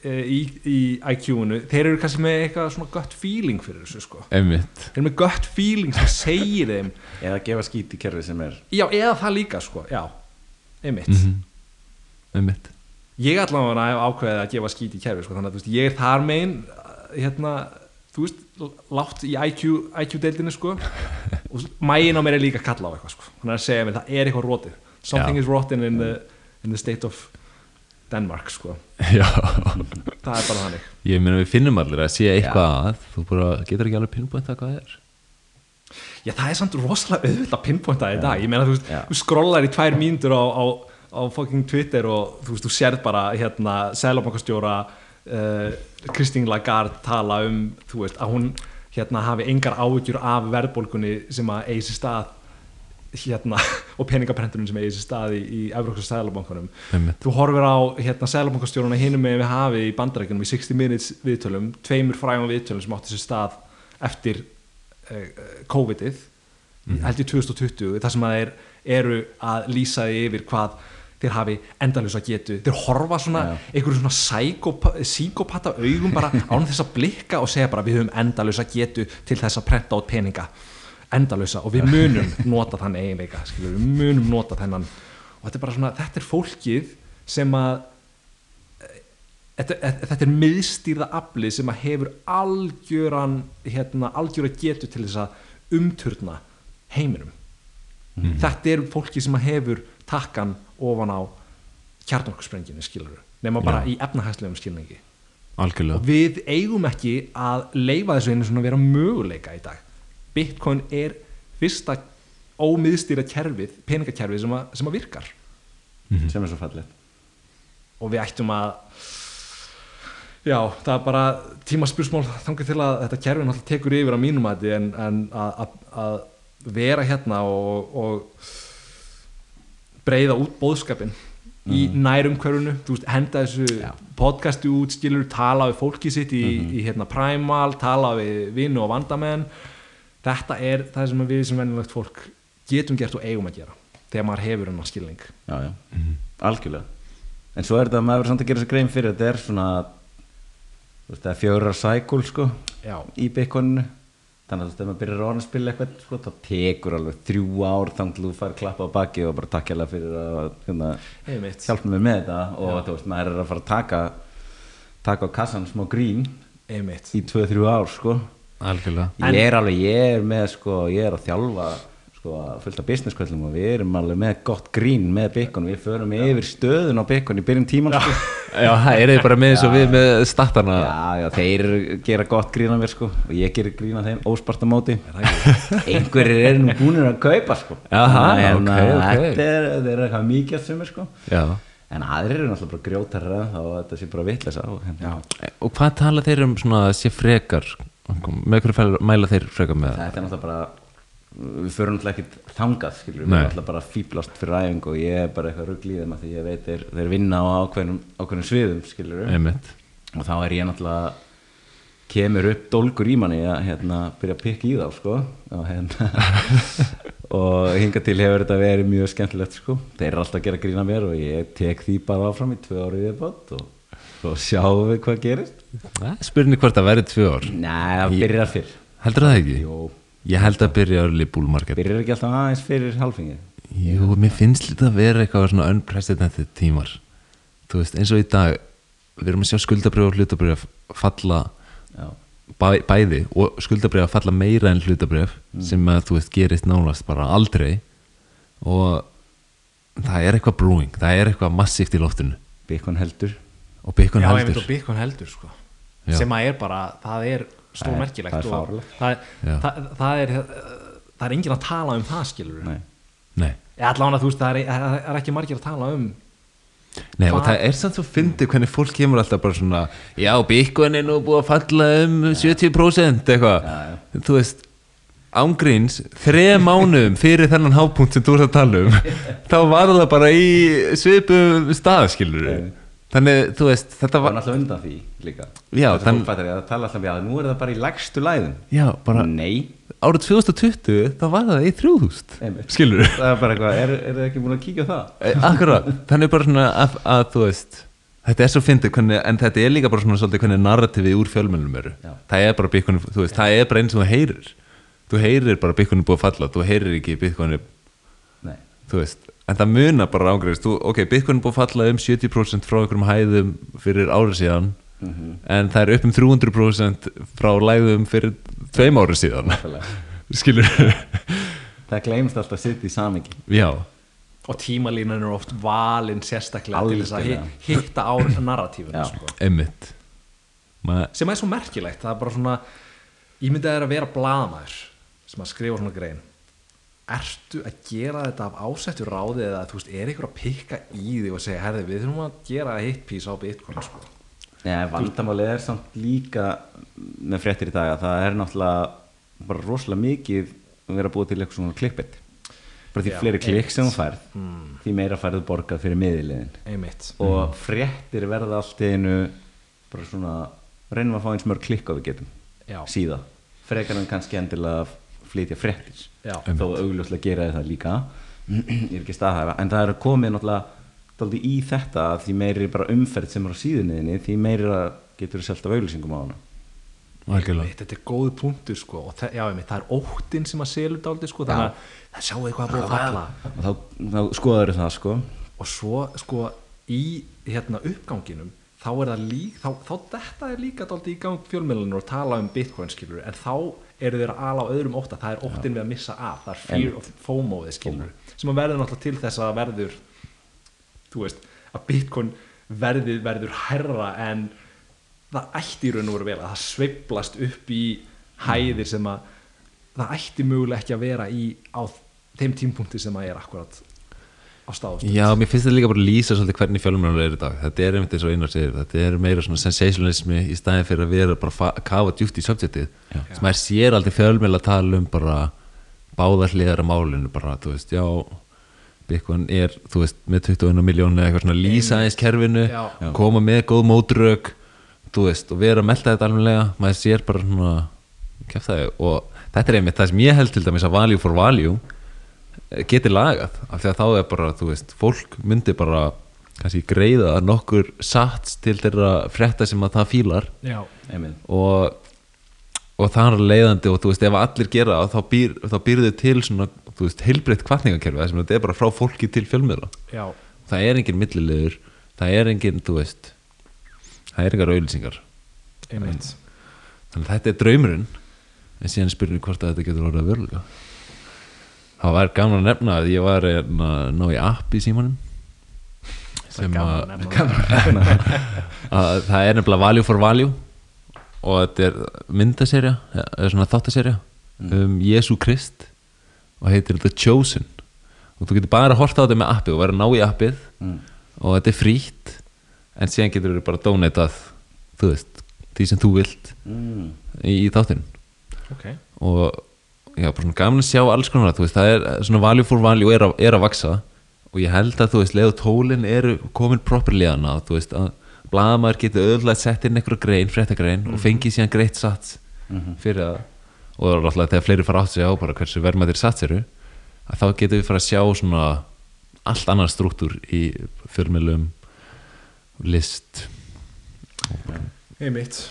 eh, í, í IQ-unu þeir eru kannski með eitthvað svona gött feeling fyrir þessu sko. Einmitt. Þeir eru með gött feeling sem segir þeim. Eða gefa skít í kerfi sem er já, eða það líka sko, já. Einmitt, Mhm. einmitt. Ég allavega hef ákveðið að gefa skít í kerfi sko, þannig að veist, ég er þar megin hérna, þú veist látt í IQ, IQ-deildinni sko. Og mægin á mér er líka kalla á eitthvað sko, hann er að segja mér, það er eitthvað rótið something Já. is rotten in the, in the state of Denmark sko, það er bara þannig. Ég meina við finnum allir að sé eitthvað að þú bara getur ekki alveg pinnbúint að hvað það er. Já, það er samt rosalega auðvitað að pinpointa í dag. Ég meina, þú þú skrollar í tvær mínútur á, á, á fucking Twitter og þú þú sérð bara hérna, Sælabankastjóra uh, Kristín Lagarde tala um, veist, að hún hérna hafi engar áhyggjur af verðbólgunni sem að eigi sér stað hérna, og peningaprendunum sem eigi sér stað í, í Evróksa Sælabankunum Þú horfir á hérna, Sælabankastjóruna hinum með við hafi í bandarækjunum í 60 minutes viðtölum, tveimur frægum viðtölum sem átti sér stað eftir uh, COVID-ið held í 2020, þar sem að þeir eru að lýsa yfir hvað þeir hafi endalösa getu. Þeir horfa svona, einhverjum svona psykopa, psykopata augum bara án þess að blikka og segja bara við höfum endalösa getu til þess að prenta át peninga endalösa og við munum nota þann eiginleika, skilur, við munum nota þennan. Og þetta er bara svona, þetta er fólkið sem að þetta, þetta er miðstýrða aflið sem að hefur algjöran hérna, algjöra getu til þess að umturna heiminum. Þetta er fólki sem að hefur takkan ofan á kjarnorkusprengjunni skilur nema bara Já. í efnahagslegum skilningi. Algjörlega. Og við eigum ekki að leifa þessu einu svona að vera möguleika í dag Bitcoin er fyrsta ómiðstýra kerfið, peningakerfið sem, að, sem að virkar. Sem er svo fallið og við ættum að já, það er bara tímaspursmál þangað til að þetta kerfi náttúrulega tekur yfir á mínum mati en, en að, að, að vera hérna og, og breyða út bóðskapin í nærumhverfunu, þú veist, henda þessu Já. podcasti út, skilur, tala við fólki sitt í, í hérna Primal, tala við vinnu og vandamenn þetta er það sem við sem venjulegt fólk getum gert og eigum að gera þegar maður hefur hennar skilning. Já, já, algjörlega. En svo er þetta að maður verður samt að gera sér grein fyrir þetta er svona það er fjögra cycle sko já, í bitcoininu. Þannig að þú veist, ef maður byrjar að spila eitthvað sko, þá tekur alveg þrjú ár þannig til þú fær klappa á baki og bara takk hérlega fyrir að hérna, einmitt. hjálpa mér með þetta. Og þú veist, maður er að fara að taka taka á kassan smá grín einmitt. í 2-3 ár sko algjörlega. En- ég er alveg, ég er með sko, ég er að þjálfa sko, fullt af business kvöldum og við erum alveg með gott grín með bacon, við förum yfir stöðun á bacon í byrjun tíman sko. já, það er þið bara með eins og við með startana já, já, þeir gera gott grín á mér sko og ég gerir grín á þeim ósparta móti. Einhverjir eru nú búinir að kaupa sko. Jaha, Þannig að ok, ok. þetta er, er eitthvað mikið að sumir sko. Já. En aðrir eru náttúrulega bara grjótar þá að þetta sé bara vitleysa og hérna, og hvað tala þeir um svona að sé frekar? Með hverju mæla þeir frekar með þetta er náttúrulega bara við förum náttúrulega ekkert þangað við erum náttúrulega bara fíblast fyrir æfingu og ég er bara eitthvað þeim að því ég veit þeir, þeir vinna á ákveðnum, ákveðnum sviðum og þá er ég náttúrulega kemur upp dólgur í manni að hérna, byrja að pikka í þá sko. Og, hérna, og hinga til hefur þetta verið mjög skemmtilegt sko. Þeir eru alltaf að gera grína mér og ég tek því bara áfram í tvö árið viðbót og svo sjáum við hvað gerist. Spurning hvort það verið tvö ár. Nei, það byrjar fyrr. Heldur það ekki? Jú, ég held að byrja early bull market. Byrjar ekki alltaf aðeins fyrir halfingið jú, mér finnst lítið að vera eitthvað svona unprecedented tímar. Þú veist, eins og í dag við erum að sjá skuldabrjöf og hlutabrjöf falla Já, bæ, bæði og skuldabrjöf falla meira en hlutabrjöf sem að þú veist gerist nánast bara aldrei. Og það er eitthvað brewing, það er eitthvað massíft í loftinu. Bacon heldur. Og einmitt heldur. og Bitcoin heldur sko. Sem að er bara, það er Það er- stórmerkilegt það er og fáránlegt. það, það, það er það er enginn að tala um það skilur Nei, Nei, allavega þú veist, það er, er ekki margir að tala um Nei og það er samt svo fyndið hvernig fólk kemur alltaf bara svona Já, Bitcoin er nú búið að falla um 70% eitthvað. Þú veist, ángríns þreja mánuðum fyrir þennan hápunkt sem þú ert að tala um þá var það bara í svipum stað skilur Nei. Þannig, þú veist, þetta það var náttúrulega undan því líka. Já, Þetta þann- fólk fattar ég að tala alltaf að nú er það bara í lægstu læðum Já, bara Nei, árið 2020 þá var það í 3000 Einmitt. Skilur það er bara eitthvað, er, er það ekki búin að kíkja á það? Akkurat, þannig bara svona að, að þú veist þetta er svo fyndið en þetta er líka bara svona svolítið hvernig narrativið úr fjölmennum eru. Já. það er bara byggunni, þú veist, það er bara eins og þú heyrir. Þú heyrir bara byggunni búið að falla þú heyrir ekki byggunni, Nei, þú veist en það munar bara ángreifist, þú, ok, byggunni búið að falla um 70% frá einhverjum hæðum fyrir árið síðan en það er upp um 300% frá læðum fyrir tveim árið síðan. Nákvæmlega. skilur. Það gleymst alltaf sitt í samingi já, og tímalínan er oft valin sérstaklega til þess að hi- hitta á narratífuna Já. sko. sem er svo merkilegt það er bara svona ég myndi að það er að vera blaðamæður sem að skrifa svona grein ertu að gera þetta af ásettu ráði eða þú veist, er ykkur að pikka í því og segja, herði, við þurfum að gera hitt pís á bitcoin sko. Nei, vandamálið er samt líka með fréttir í dag að það er náttúrulega bara rosalega mikið að vera búið til eitthvað svona klippet bara því Já, fleiri klikk sem þú færð því meira færðu borgað fyrir einmitt. Og fréttir verða allt í einu bara svona reynum að fá eins mörg klikk á við getum Já. síða, frekar en kannski endilega flytja fréttir Já. þó augljóslega gera það líka. Ég er ekki staðhæfa, en það er komið náttúrulega í þetta að því meiri bara umferð sem er á síðunniðinni því meiri getur þú selt af auglýsingum á hana. Þetta er góð punktur sko. Og það, já, einmitt, það er óttin sem að selur dálítið sko, þannig að það sjáu eitthvað að búið að falla. Og þá, þá skoður það sko. Og svo sko í hérna uppganginum þá er það líka, þá, þá þetta er líka dálítið í gang fjölmjölunum og tala um bitcoin skilur, en þá eru þeir að ala á öðrum ótta, það er óttin við að missa af það er fear of FOMO við skilur sem að verður náttúrulega til þess að verður þú veist, að bitcoin verðið verður herra en það ætti í raun og veru vel að það sveiflast upp í hæðir sem að það ætti mögulega ekki að vera í á þeim tímpunkti sem að er akkurat á stáðust Já, mér finnst þetta líka bara að lýsa svolítið hvernig fjölmjörnur er í dag. Þetta er einmitt eins og einar segir þetta er meira svona sensationalismi í staðin fyrir að vera bara að kafa djúpt í subjektið sem maður sér aldrei fjölmjöl að tala um bara báðar hliðar á málinu bara, þú veist, já Bitcoin er, þú veist, með 21 miljónu eitthvað svona lýsa eins kerfinu Já. Koma með góð mótrök þú veist, og vera að melta þetta alveglega maður sér bara svona kjaftaði, og þetta er einmitt það sem ég held til dæmis að value for value geti lagað, af því að þá er bara þú veist, fólk myndi bara kannski greiða nokkur sats til þeirra frétta sem að það fílar. Já, og og það er leiðandi og þú veist ef allir gera það þá býr, þá býr þau til svona þú veist heilbreytt kvartningakerfi þar sem þetta er bara frá fólki til fjölmiðla. Já, það er engin millilegur það er engin, þú veist það er engar auðlýsingar þannig að þetta er draumurinn en síðan spyrir hvort að þetta getur orðið að verulega það var gaman að nefna að ég var hérna, að ná í app í símanum. Sem að, að að það. Er nefnilega value for value og þetta er myndaserja eða svona þáttaserja um Jésu Krist og heitir The Chosen. Og þú getur bara að horta á þetta með appið og vera að ná í appið Mm. og þetta er frítt en síðan getur þú bara donatað þú veist, því sem þú vilt Mm. í, í þáttinn. Ok, og já, bara svona gaman að sjá alls konar þú veist, það er svona value for value er að, er að vaksa og ég held að þú veist, leið og tólin eru komin properly hana, þú veist, að blaðamaður getur öðvöldlega sett inn einhverja grein, fréttagrein og fengið síðan greitt sats fyrir það og það er alltaf þegar fleiri fara átt sig á bara hversu verðmættir sats eru að þá getum við fara að sjá svona allt annar struktúr í fjölmjölum list einmitt.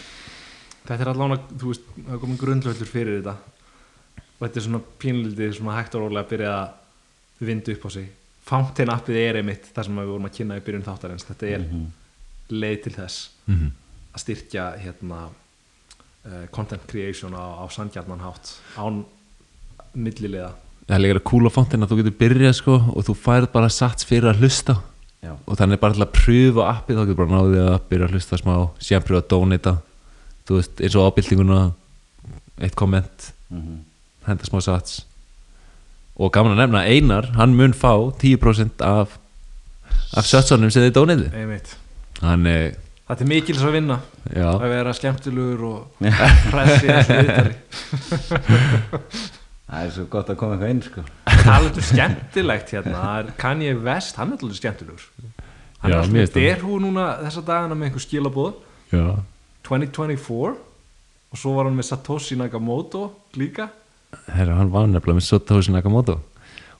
Þetta er allan að, þú veist, það er komin grundlöflur fyrir þetta og þetta er svona pínlítið svona hægt og rólega að byrja að vinda upp á sig. Fountain appið er einmitt það sem við vorum að kynna í byrjun þáttarins. Þetta er leið til þess mm að styrkja hérna uh, content creation á, á sangjarnan hátt án millilega það er líka cool á fontin að þú getur byrjað sko og þú færð bara sats fyrir að hlusta. Já. og þannig bara til að pröfa appið þá getur bara náðið að byrja að hlusta smá síðan pröfa að veist eins og ábyltinguna eitt komment. Mhm. Henda smá sats. Og gaman að nefna Einar hann mun fá 10% af af satsunum sem þið donatið einmitt. Þannig þetta er mikils að vinna. Já. Að vera skemmtilegur og viðtali. Það er svo gott að koma eitthvað inn sko. Talað um skemmtilegt hérna. Það er Kanye West, hann er alveg skemmtilegur. Hann Já, er það. derhú núna þessa dagana með einhver skilabóð já. 2024 og svo var hann með Satoshi Nakamoto líka Herra, hann var nefnilega með Satoshi Nakamoto.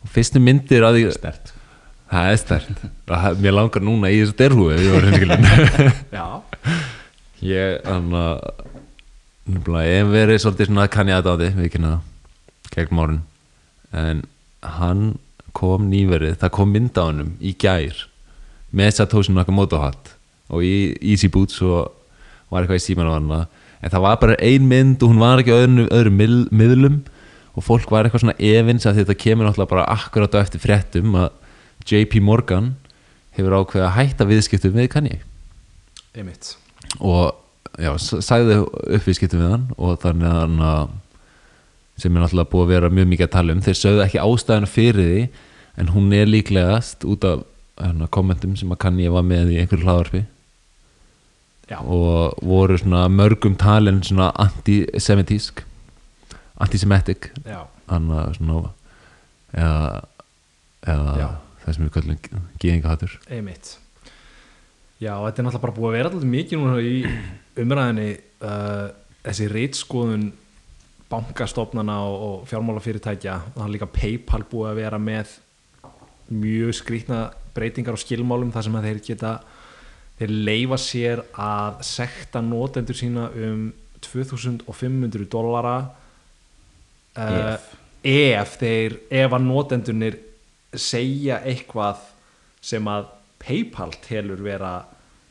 Og fyrstu myndir að því Stert það er stært mér langar núna í þessu derhúi ef ég var hinskilin já, ég hann að nefnilega, ég hef verið svolítið svona kann ég að dáði, við kynna gegn márun en hann kom nýverið, það kom mynd á hannum í gær með Satoshi Nakamoto-hatt og í Easy Boots og var eitthvað í síman á hann en það var bara ein mynd og hún var ekki á öðrum, öðrum mið, miðlum og fólk var eitthvað svona evins að þetta kemur náttúrulega bara akkurat á eftir fréttum að JP Morgan hefur ákveðið að hætta viðskiptum við Kanye. Einmitt. Og já, s- sagði upp viðskiptum við hann og þannig að hann að sem er náttúrulega búið að vera mjög mikið að tala um þeir sögðu ekki ástæðuna fyrir því en hún er líklegast út af hérna, kommentum sem að Kanye var með í einhverju hlaðarpi já, og voru svona mörgum talin svona antisemitísk antisemitic. Já, hann að svona eða, eða það sem við kallum gýðingahattur einmitt. Já, þetta er náttúrulega bara búið að vera alltaf mikið núna í umræðinni uh, þessi reitskoðun bankastofnana og, og fjármálafyrirtækja. Og það er líka Paypal búið að vera með mjög skrýtna breytingar og skilmálum þar sem að þeir geta þeir leifa sér að sekta notendur sína um 2500 dollara uh, Ef. þeir ef að notendurnir segja eitthvað sem að Paypal telur vera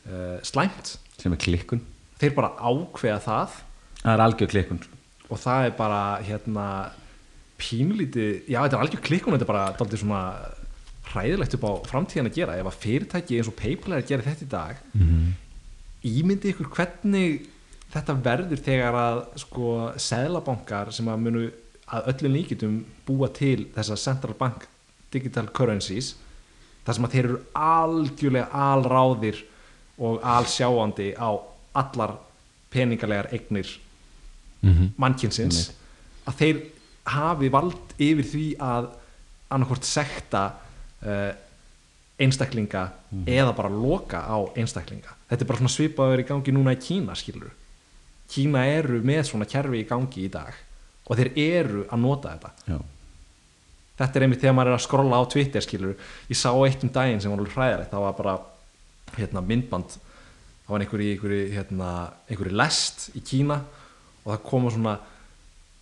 uh, slæmt. Sem er klikkun. Þeir bara ákveða það. Það er algjör klikkun. Og það er bara hérna pínlítið, já þetta er algjör klikkun þetta er bara daldið svona hræðilegt upp á framtíðan að gera. Ef að fyrirtæki eins og Paypal er að gera þetta í dag ímyndi ykkur hvernig þetta verður þegar að sko seðlabankar sem að munu að öllum líkitum búa til þessa central bank digital currencies þar sem að þeir eru algjörlega alráðir og alsjáandi á allar peningalegar eignir mm mannkynsins að þeir hafi vald yfir því að annarkvort sekta uh, einstaklinga eða bara loka á einstaklinga. Þetta er bara svona svipaður í gangi núna í Kína skilur Kína eru með svona kerfi í gangi í dag og þeir eru að nota þetta. Já, þetta er einmitt þegar maður er að skrolla á Twitter skilur ég sá eitt um daginn sem var alveg hræðilegt. Það var bara hérna, myndband. Það var einhver í einhverju, hérna, einhverju lest í Kína og það koma svona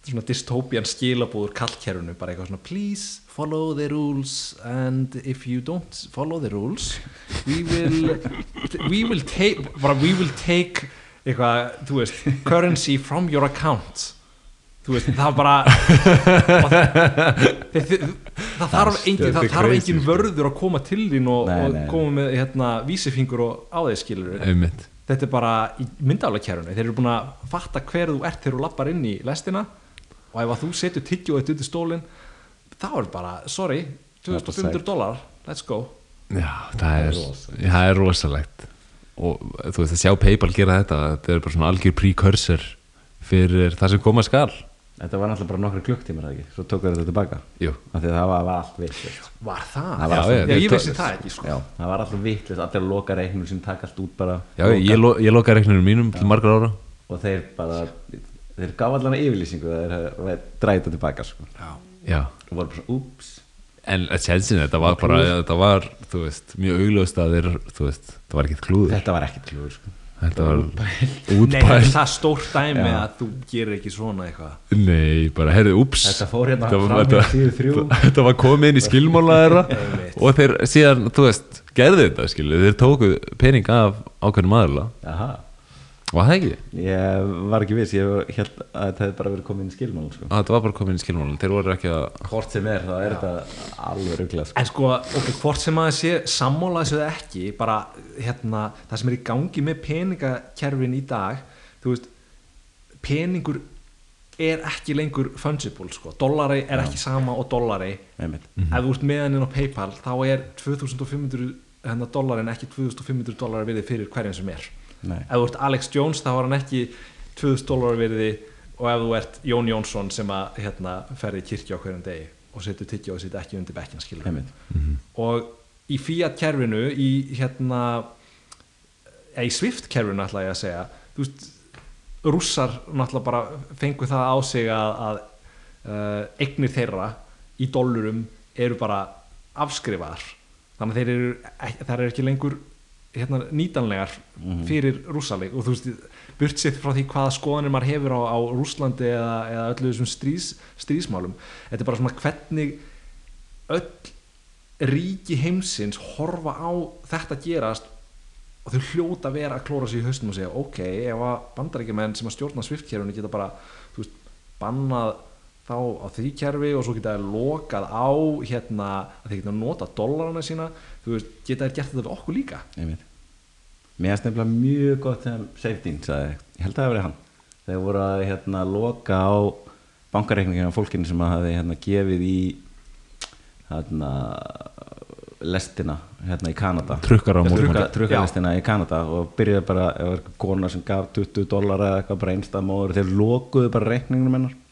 svona dystopian skilabúður kallkerfinu bara eitthvað svona please follow the rules and if you don't follow the rules we will we will take we will take eitthvað, þú veist, currency from your account þú veist, það var bara og það, það, þarf engin, það þarf engin sko. vörður að koma til þín og, Nei, og nei, nei. koma með hérna, vísifingur og á þeir skilur einmitt. Þetta er bara í myndaálakerfinu þeir eru búin að fatta hver þú ert þegar þú lappar inn í lestina. Og ef að þú setur tyggjóðið undir stólinn þá er bara, sorry 2500 dólar, let's go. Já, það er, það er rosalegt. Og þú veist að sjá Paypal gera þetta þetta er bara svona algjör precursor fyrir það sem koma skal þetta var náttúrulega bara nokkra klukktímar eða ekki? Svo tók þetta tilbaka. Jú, af því að það var, var allt vittlust var það? Það var já, já, ég vissi það ekki sko. já, það var alltaf vittlust, allir loka reiknum sem taka allt út bara. Já ég, lo, ég lokaði reikninu mínum til margar ára. Og þeir bara þeir gaf allan yfirlýsingu að þeir dræði þetta tilbaka sko. Já, og voru bara svona, úps. En að tjensin þetta var bara, þetta var, þú veist, mjög augljóst að þeir, þú veist, það var ekkert klúður. Þetta var ekki klúður sko. Þetta var Nei, þetta er útpæl það stórt dæmi Já. að þú gerir ekki svona eitthvað. Nei, bara, heyrðu, úps. Þetta fór hérna fram í þetta- síðu þrjú. Þetta var komið inn í skilmála þeirra og þeir síðan, þú veist, gerðu þetta skilu, þeir tóku pening af ákveðnum aðla Aha. Var það ekki? ég var ekki viss, ég held að þetta hefði bara verið komið inn í skilmál sko. Að þetta var bara komið inn í skilmála þeir voru ekki að hvort sem er, þá er þetta alveg rugglega sko. En sko, ok, hvort sem að sé sammála þessu eða ekki, bara hérna, það sem er í gangi með peningakerfin í dag, þú veist peningur er ekki lengur fungible, sko, dollari er ekki sama og dollari Einmitt. ef þú ert með hann inn á Paypal þá er 2500 hérna dollarin ekki 2500 dollari virði fyrir hverjum sem er. Ef þú ert Alex Jones þá er hann ekki 2000 dollari virði og ef þú ert Jón Jónsson sem að hérna, ferði kirkja á hverjum degi og setur tyggja og setur ekki undir bekkin skilur Einmitt. og í Fiat kerfinu í hérna eða í Swift kerfinu ætla ég að segja þú veist, rússar náttúrulega bara fengu það á sig að, að uh, eignir þeirra í dollurum eru bara afskrifaðar. Þannig að þeir eru, þær eru ekki lengur hérna, nýtanlegar fyrir rússaleg og þú veist burt sér frá því hvaða skoðanir maður hefur á, á Rússlandi eða, eða öllu þessum strís, strísmálum þetta er bara svona hvernig öll ríki heimsins horfa á þetta gerast og þau hljóta að vera að klóra sig í haustum og segja ok, ef að bandaríkjumenn sem að stjórna sviftkerfinu geta bara þú veist, bannað þá á því kerfi og svo geta þeir lokað á hérna að þeir geta nota dollarana sína þú veist, geta þeir gert þetta við okkur líka Einmitt. Mér er nefnilega mjög gott sem safety sagði, ég held að það verið hann þegar voru að hérna, loka á bankareikningina á fólkinu sem að hafi hérna, gefið í hérna, lestina hérna, í Kanada Trukkar á mótmæli. Trukka- trukkalestina í Kanada og byrjaði bara, það var eitthvað kona sem gaf 20 dólar eða eitthvað bara einstæðmóður þeir lokuðu bara reikningunum hennar Einmitt.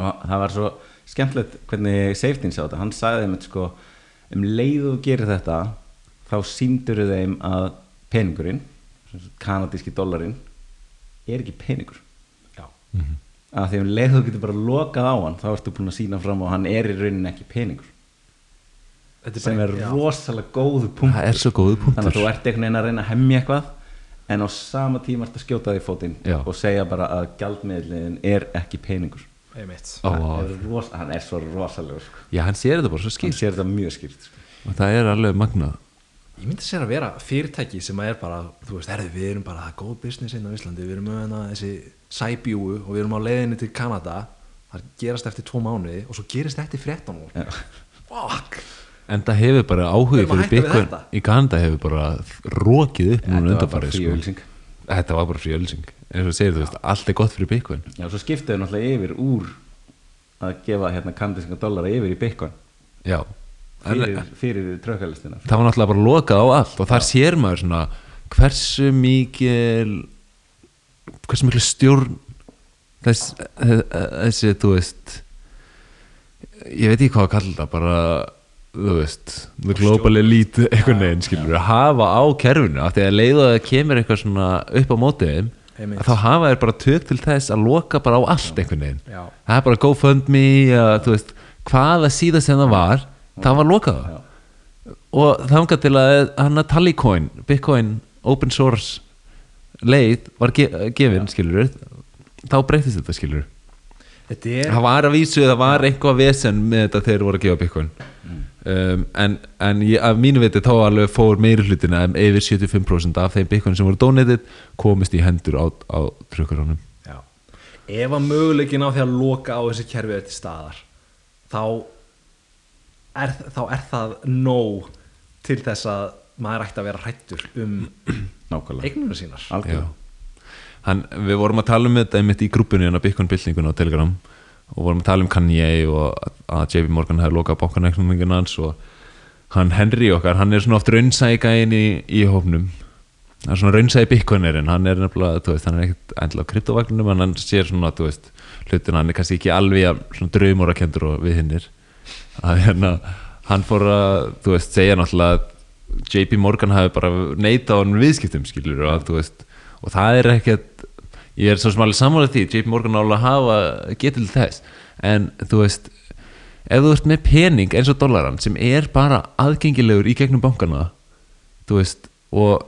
Og það var svo skemmtilegt hvernig safety sá þetta, hann sagði þeim sko, um leið og þú gerir þetta þá síndur þeim að peningurinn sem sagt kanadíski dollarin er ekki peningur. Já. að því um leið og þú getur bara lokað á hann þá ertu búin að sína fram og hann er í rauninni ekki peningur. Þetta sem er já. rosalega góðu punktur. Það er svo góðu þannig að þú ert einhvern veginn að reyna að hemmja eitthvað en á sama tíma ert að skjóta því fótinn og segja bara að gjaldmiðlinn er ekki peningur Einmitt. Hann, er hann svo rosalegur sko. já, hann sér þetta bara svo hann skýrt sér þetta mjög skýrt sko. og það er alveg magnað Ég myndi sér að vera fyrirtæki sem að er bara, þú veist, herði, við erum bara það er góð business inn á Íslandi, við erum með hana, þessi sæbjúu og við erum á leiðinni til Kanada það gerast eftir tvo mánuði og svo gerist þetta í 13 ár Já. Fuck en það hefur bara að fyrir þetta. í Kanada hefur bara rókið upp núna frí sko. þetta var bara frí ölsing eins og þú segir, þú veist, allt er gott fyrir Bitcoin. Já, svo skiptuðu náttúrulega yfir úr að gefa hérna kandisinga dollara yfir í Bitcoin. Já, fyrir, fyrir trökkalistina það var náttúrulega bara lokað á allt og þar sér maður svona hversu mikil hversu mikil stjórn þess, þessi, þú veist ég veit ekki hvað að kalla það bara, þú veist the global elite, einhvern veginn skilur að hafa á kerfinu, af því að leiða að kemur eitthvað svona upp á mótiðum Einmitt. þá hafa þeir bara tök til þess að loka bara á allt einhvern veginn. Já. það er bara GoFundMe, þú veist hvaða síða sem það var, það var lokað. Já. og þangað til að hann að Tallycoin, Bitcoin open source leið var ge gefin, skilur þá breytist þetta, skilur Þetta er það var að vísu, það var eitthvað vesen með þetta þegar þeir voru að gefa Bitcoin um, en, en ég, af mínu viti þá alveg fór meiri hlutina um yfir 75% af þeim Bitcoin sem voru donated komist í hendur á, á trukkaránum Já. Ef að möguleikin á því að loka á þessi kerfi er til staðar þá er, þá er það nóg til þess að maður ætti að vera hrættur um Nákvæmlega. eignuna sínar. Hann, við vorum að tala um þetta einmitt í grúpunni en að Bitcoin byltingun á Telegram og vorum að tala um Kanye og að- JP Morgan hefði lokað bankanækningin hans og hann Henry okkar, hann er svona oft raunsægæin í, í hófnum hann er svona raunsægi Bitcoinerinn hann er nefnilega, veist, hann er ekkert endilega á kryptovagnum en hann sér svona, þú veist hlutin, hann er kannski ekki alveg og við hinnir. Hérna, hann fór að þú veist, segja náttúrulega að JP Morgan hafi bara neitað á hann viðskiptum skilur og þú veist, og það er ekkert ég er svo alveg sammála því JP Morgan álega hafa getur til þess en þú veist ef þú ert með pening eins og dollaran sem er bara aðgengilegur í gegnum bankana þú veist og,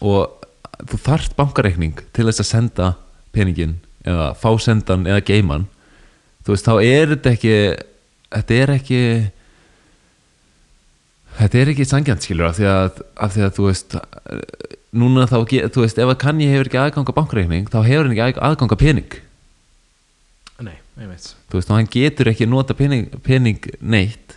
og þú þarft bankareikning til þess að senda peningin eða fá sendan eða geiman þú veist þá er þetta ekki þetta er ekki þetta er ekki sangjant skilur af því að, af því að þú veist núna þá, þú veist ef að kanni hefur ekki aðganga bankreikning þá hefur hann ekki aðganga pening þú veist hann getur ekki nota pening, pening neitt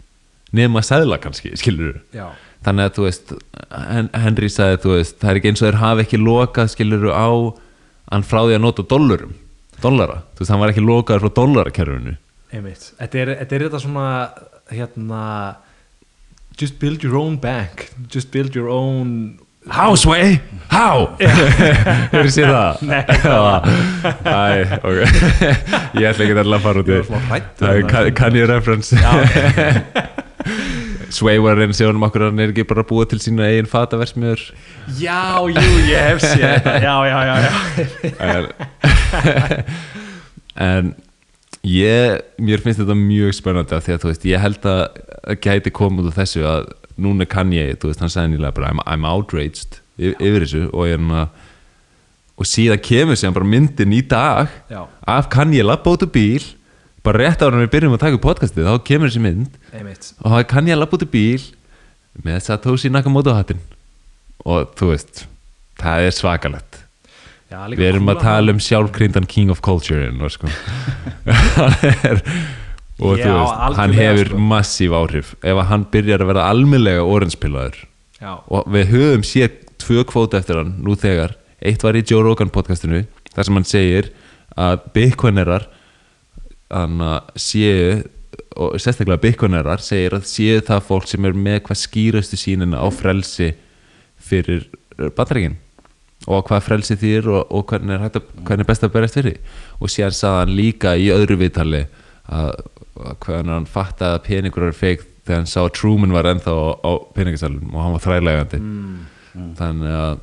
nema að sæðla kannski skilur Já, þannig að þú veist Hen- Henry sagði þú veist það er ekki eins og þeir hafi ekki lokað skilur á hann frá því að nota dollarum dollara, þú veist hann var ekki lokaður frá dollarakerfinu einmitt. Þetta er þetta, er þetta svona hérna just build your own bank just build your own How Sway? How? Hefur séð það? Nei. Æ, ok. Ég ætla ekki að fara út í Það um kann- ég reference. Sway var einn séðan um okkur hann er ekki bara að búa til sína eigin fataversmiður. Já, jú, ég hef séð þetta. Já, já, já, já. En, ég, mér finnst þetta mjög spennandi af því að þú veist, ég held að að gæti komið út af þessu að núna kann ég, þú veist, hann sagði nýlega bara I'm, I'm outraged yfir, yfir þessu og ég er hann og síðan kemur sér bara myndin í dag Já. af kann ég lappa út úr bíl bara rétt ára við byrjum að taka podcastið þá kemur þessi mynd einmitt. og þá kann ég lappa út úr bíl með Satoshi Nakamoto hattin og þú veist það er svakalegt. Já, líka við erum að tala um sjálfkryndan king of culture og sko. Hann er og Já, þú veist, hann hefur sko. massíf áhrif. Ef hann byrjar að verða almennlega oranspillaður Já, og við höfum séð tvö kvóta eftir hann nú þegar, eitt var í Joe Rogan podcastinu þar sem hann segir að bitcoinerar hann séu og sérstaklega bitcoinerar segir að séu það fólk sem er með hvað skýrastu sínina á frelsi fyrir bandaríkin. Og hvað frelsi þýr og, og hvernig, er að, hvernig er best að berast fyrir. Og síðan sagði hann líka í öðru viðtali að hvernig hann fattaði að peningur er feik þegar hann sá að Truman var ennþá á, á peningasalunum og hann var þrælægandi. Þannig að,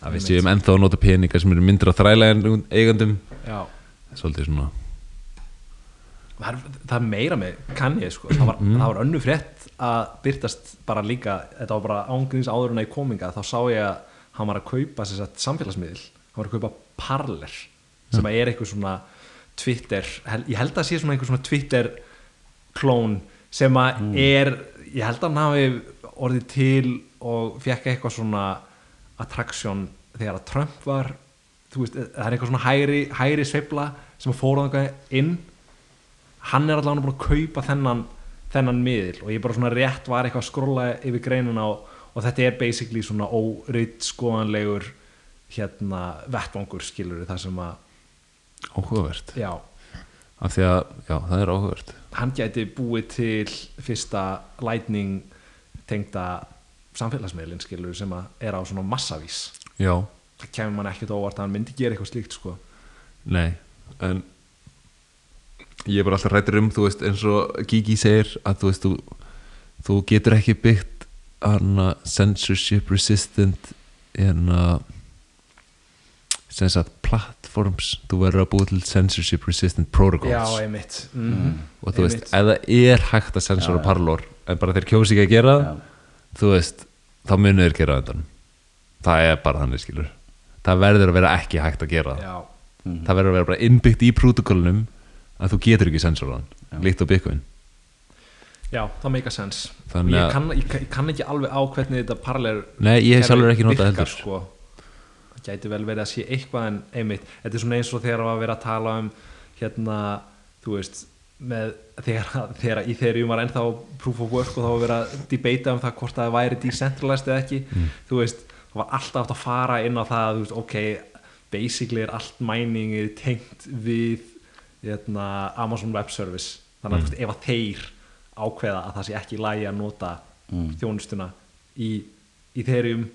að við séum ennþá að nota peningar sem eru myndir á þrælægandum. Eigandum svolítið svona það það er meira með kann ég sko. Það var, það var önnu frétt að byrtast bara líka, þetta var bara ángríns áður en að í kominga, þá sá ég að hann var að kaupa samfélagsmiðl hann var að kaupa Parler sem er eitthvað svona Twitter ég held að sé svona einhver svona Twitter klón sem að er ég held að hann hafi orðið til og fekk eitthvað svona attraction þegar að Trump var veist, það er eitthvað svona hægri, hægri sveifla sem það inn. Hann er allavega búin að kaupa þennan, þennan miðil og ég bara svona rétt var eitthvað að skrolla yfir greinuna og, og þetta er basically svona órytt skoðanlegur hérna vettvangur skilur það sem að, áhugavert. Já, af því að, já, það er áhugavert. Hann gæti búið til fyrsta lightning tengda samfélagsmiðlinn skilur sem er á svona massavís. Já, það kemur mann ekkert óvart að hann myndi gera eitthvað slíkt sko. Nei en ég er bara alltaf rættur um þú veist, eins og Gigi segir að þú veist, þú, þú getur ekki byggt hana censorship resistant hana sem sagt platforms þú verður að búa til censorship resistant protocols. Já, einmitt. Mm. og þú veist, það er hægt að censora parlor en bara þeir kjósi ekki að gera það, Já. þú veist þá munið þeir gera þetta það er bara þannig skilur. Það verður að vera ekki hægt að gera það. Já, það verður að vera bara innbyggt í protokollunum að þú getur ekki sensoran líkt á Bitcoin. Já, það meika sens ég kann, ég, kann- ég kann ekki alveg á hvernig þetta parallel Nei, ég hef sjálfur ekki notað heldur. sko. Gæti vel verið að sé eitthvað en einmitt, þetta er svona eins og þegar var verið að tala um hérna, þú veist með þegar, þegar í þeirri var ennþá proof of work og þá var verið að debata um það hvort það væri decentralized eða ekki Mm. þú veist, það var alltaf átt að fara inn á það, þú veist, ok basically er allt mæningið tengt við hérna, Amazon Web Service þannig að Mm. veist, ef að þeir ákveða að það sé ekki lægi að nota Mm. þjónustuna í, í þeirrium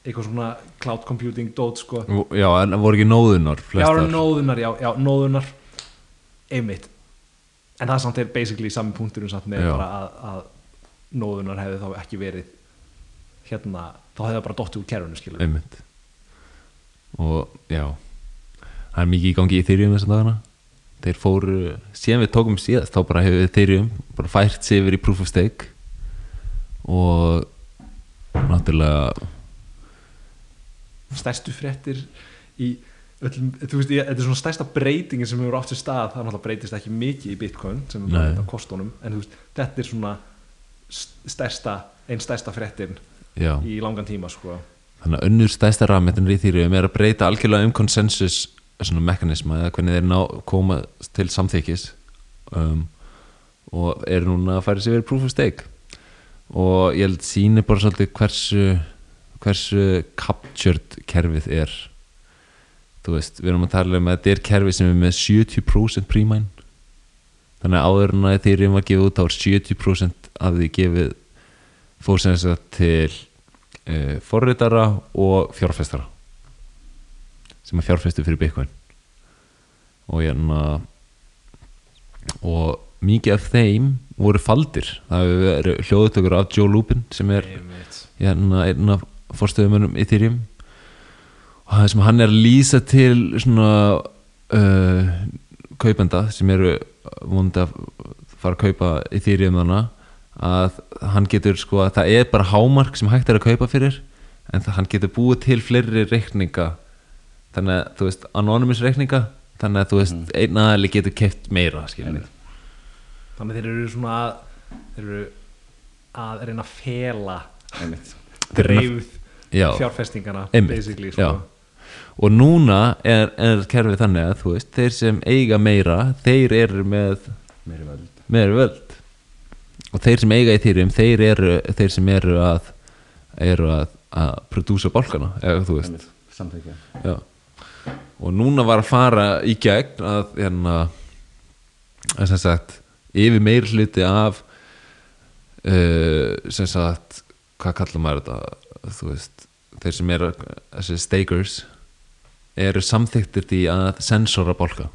eitthvað svona cloud computing dót sko. Já, en voru ekki nóðunar já, flestar? nóðunar, já, já, nóðunar einmitt. En það samt er basically sami punkturinn samt með Já. bara að, að nóðunar hefði þá ekki verið hérna, þá hefði það bara dottið úr kerfinu skilur einmitt. Og já. Það er mikið í gangi í Ethereum þessum dagana. Þeir fóru, síðan við tókum síðast þá bara hefur Ethereum bara fært sig yfir í Proof of Stake. Og náttúrulega stærstu fréttir í öllum, þú veist, þetta er svona stærsta breytingin sem hefur átt sér stað, það náttúrulega breytist ekki mikið í Bitcoin sem er bara þetta á kostunum en þú veist, þetta er svona st- stærsta, einn stærsta fréttin já, í langan tíma sko. Þannig að önnur stæsta rafmetin í Ethereum er að breyta algjörlega um konsensus svona mekanisma eða hvernig þeir ná koma til samþykis um, og er núna að færa sig yfir Proof of Stake. Og ég held síni bara svolítið hversu hversu captured kerfið er. Þú veist, við erum að tala um að þetta er kerfi sem er með 70% prímæn. Þannig að áður en að Ethereum var gefið út þá er 70% af því gefið fór sem þess að til uh, forritara og fjárfestara sem er fjárfestu fyrir Bitcoin. Og hérna og mikið af þeim voru faldir. Það hefur verið hljóðutökur af Joe Lubin sem er hérna einn af forstöðumönum Ethereum. Og það sem hann er að lýsa til svona uh, kaupenda sem eru vondi að fara að kaupa Ethereum þarna að hann getur sko að það er bara hámark sem hægt er að kaupa fyrir en það, hann getur búið til fleiri reikninga. Þannig að þú veist anonymous reikninga þannig að þú veist mm. einn aðali getur keft meira skilur þannig þeir eru svona að þeir eru að reyna að fela dreifð Já. fjárfestingana basically já. sko. og núna er, er kerfið þannig að veist þeir sem eiga meira þeir eru með meiri völd meira völd og þeir sem eiga í þýrjum þeir eru þeir sem eru að eru að, að prodúsa bálkana eða þú veist samþykja og núna var að fara í gegn að hérna að sem sagt yfir meir hluti af uh, sem sagt hvað kallar maður þetta þú veist þeir sem eru þessi stakers eru samþyktir því að sensora bálka.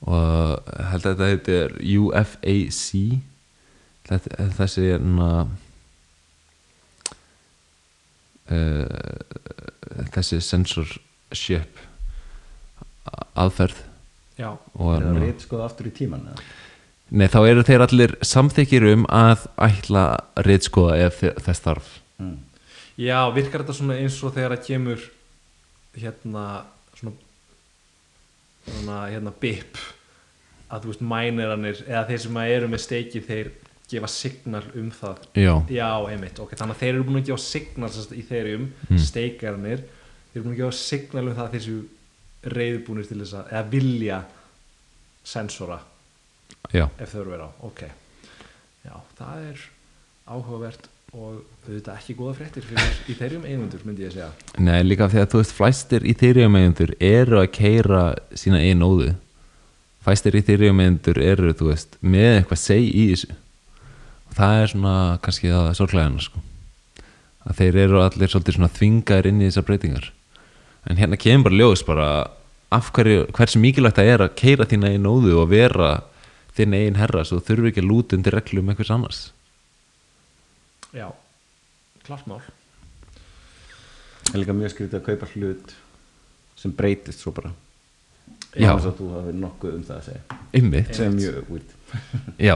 Og held að þetta heitir UFAC þetta, þessi hérna uh, þessi censorship aðferð. Já, og er það hérna- reynd skoða aftur í tíman eða? Nei, þá eru þeir allir samþykir um að ætla reytskoða ef þe- þess þarf Mm. já, virkar þetta svona eins og þegar það kemur hérna svona, svona hérna bip að þú veist mæniranir eða þeir sem eru með steiki þeir gefa signal um það. Já, Já, einmitt, ok, þannig að þeir eru búin að gefa signal í þeirrium, Mm. steikarnir þeir eru búin að gefa signal um það að þeir séu reyðbúnir til þess að eða vilja sensora já, ef þau eru verið á, ok. Já, það er áhugavert og auðvitað ekki góða fréttir fyrir í þeirrium eigundur, myndi ég segja. Nei, líka því að þú veist flæstir í þyrjumeigundur eru að keira sína einn óðu. Fæstir í þyrjumeigundur eru, þú veist, með eitthvað seg í þessu. Og það er svona kannski það sorglegana sko. Að þeir eru allir svolítið svona þvingaðir inn í þessar breytingar. En hérna kemur bara ljós bara af hverju, hversu mikilvægt það er að keira þína einn óðu og vera þinn einn herra svo þurfi ekki að lúta undir reglum einhvers annars Já, klart mál Það er líka mjög skrítið að kaupa hlut sem breytist svo bara Já. Án þess að þú hafi nokkuð um það að segja Einmitt. sem mjög weird Já,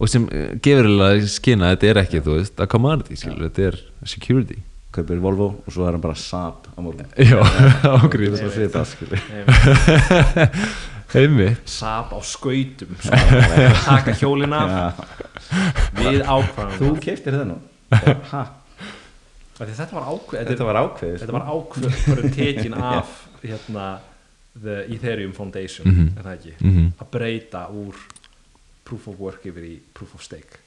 og sem eh, gefur alveg skina að þetta er ekki, þú veist, a commodity, skilur, þetta er security. kaupir Volvo og svo er hann bara Saab á morgun Já, það ágrið. er svipað skilur. Sap á skautum svona, taka hjólin af. Við ákvæðum þú keiptir það nú? Ha, þetta var ákveð þetta var ákveðið þetta var ákveðin tekin af hérna the Ethereum Foundation Mhm. er það ekki? Mhm. að breyta úr proof of work yfir í proof of stake.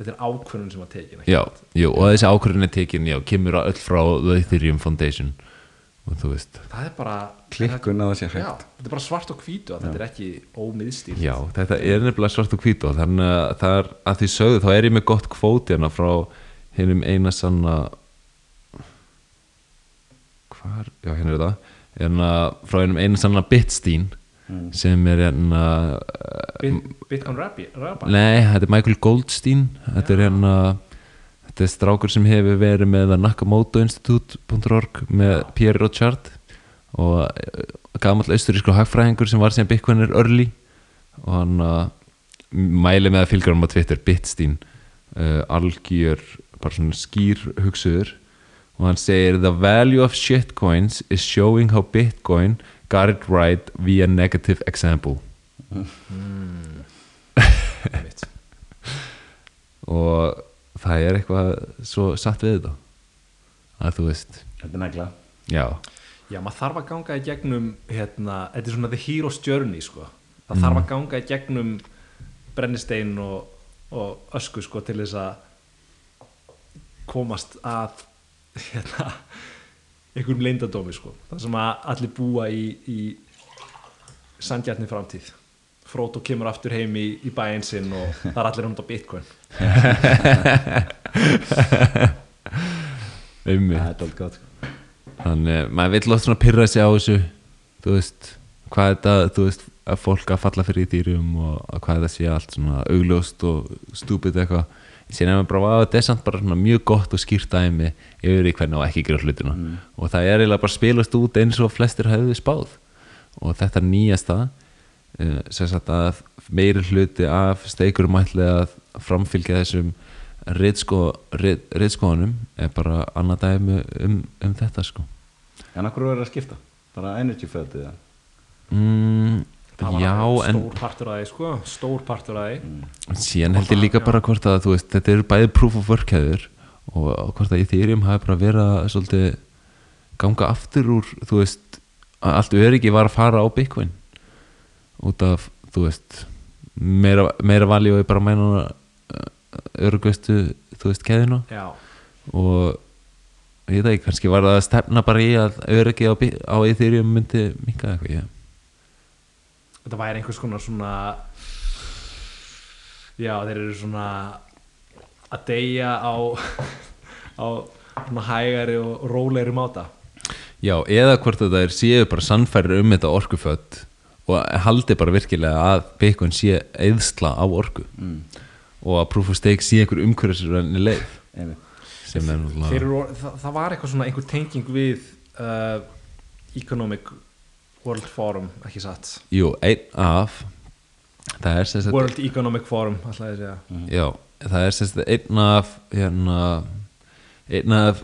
Þetta er ákveðin sem að tekin Já, jú, og þessi ákvörðin er tekin, já, kemur öll frá The Ethereum Foundation og þú veist, það er bara klikkun að það sé já, hægt þetta er bara svart og hvítu að þetta er ekki ómiðstýrt já, þetta er nefnilega svart og hvít og þannig að það er, að því sögðu, þá er ég með gott kvóti hérna frá hinnum eina sanna hvar, já, hérna er það. Hérna frá hinnum eina sanna Bitstein Mm. sem er hérna Bit, Bitcoin Rabbi. Nei, þetta er Michael Goldstein Þetta er hérna Þetta er strákur sem hefur verið með að nakamotoinstitute.org með Pierre Rochard og gamall austurísku hagfræðingur sem var sem er early og hann uh, mæli með að fylgja hann á Twitter Bitstein uh, algjör, bara svona skýr hugsuður og hann segir The value of shitcoins is showing how Bitcoin got it right via negative example Einmitt. og það er eitthvað svo satt við þetta. Að þú veist. Þetta er negla. Já, Já, maður þarf að ganga í gegnum hérna, þetta er svona the hero's journey sko. það þarf að ganga í gegnum brennistein og, og ösku sko, til þess að komast að hérna, einhverjum leyndadómi sko. það sem að allir búa í, í sandjarni framtíð Frodo kemur aftur heim í, í bæinn sinn og það er allir þetta bitcoin. Einmitt. Það er dálítið gott sko. þannig maður vill oft svona pyrra sig á þessu þú veist, hvað þetta þú veist, að fólk að falla fyrir í dýrum og að hvað þetta sé allt svona augljóst og stúpid eitthvað. Síðan er maður bara að þetta er samt bara mjög gott og skýrt dæmi yfir í hvernig á ekki gera hlutina. Mm. og það er eiginlega bara spilast út eins og flestir hefðu spáð. Og þetta uh, sem sagt að meiri hluti af steikurum ætli að framfylgja þessum reytskoðunum er bara annað dæmi um, um þetta sko En akkur verður að skipta? Bara energy fötið það? mm, Það Já, en stór partur að því sko, stór partur að því síðan held ég líka bara hvort að þú veist, þetta eru bæði proof of work hefur og hvort að Ethereum hafi bara verið að svolítið ganga aftur úr þú veist, að allt öryggi var að fara á Bitcoin út af, þú veist meira, meira og ég bara mæna öryggustu, þú veist, keðina Já, og ég veit ekki, kannski var það að stefna bara í að öryggi á, á Ethereum myndi minka eitthvað, já þetta væri einhvers konar svona Já, þeir eru svona að deyja á á svona hægari og rólegri máta. Já, eða hvort þetta er séu bara sannfærir um þetta orkuföld og haldi bara virkilega að Bitcoin sé eðsla á orku. Mm. og að proof of stake sé einhver umhverfisrönni leið. Einmitt. sem er Þeir náttúrulega eru, það, það var eitthvað svona einhver tenging við uh, Economic World Forum, ekki satt? Jú, einn af. Það er sem sagt World Economic Forum, alltaf ég segja. Já, það er sagt einn af hérna einn af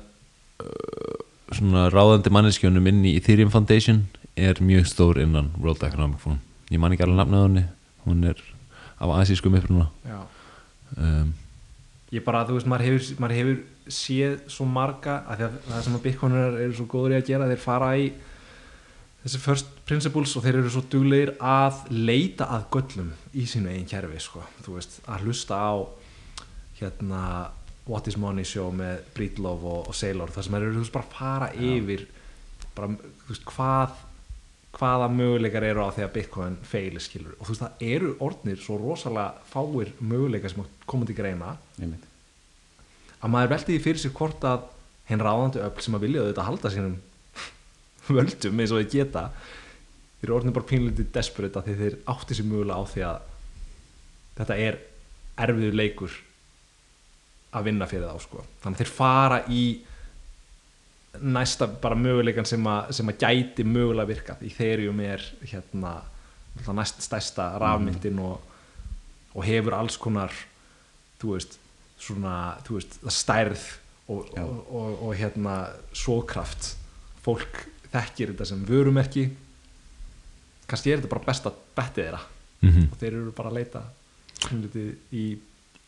uh, svona ráðandi manneskjónum inn í Ethereum Foundation er mjög stór innan World Economic Forum ég man ekki alveg nafnað henni hún er af asískum uppruna Já. um, ég bara, þú veist, maður hefur, maður hefur séð svo marga, að það sem að Bitcoinar eru svo góður í að gera, þeir fara í þessi first principles og þeir eru svo duglegir að leita að göllum í sínu eigin kerfi sko. þú veist, að hlusta á hérna What is Money show með Breedlove og, og Sailor þar sem þeir eru þú veist, bara að fara yfir bara, veist, hvað hvaða möguleikar eru á því að Bitcoin feili skilur og þú veist það eru orðnir svo rosalega fáir möguleikar sem koma til greina Einmitt. að maður velti því fyrir sig hvort að henn ráðandi öll sem að vilja auðvitað halda sínum völdum eins og þeir geta þeir eru orðnir bara pínlítið desperate að þeir átti sér mögulega á því að þetta er erfiður leikur að vinna fyrir þá sko. þannig að þeir fara í næsta bara möguleikan sem að, sem að gæti mögulega virkað í þeirjum er hérna næst stærsta rafmyndin og, og hefur alls konar þú veist svona, þú veist, stærð og, og, og, og hérna svokraft fólk þekkir þetta sem vörumerki. Kannski er þetta bara besta bettið þeirra. Mm og þeir eru bara að leita í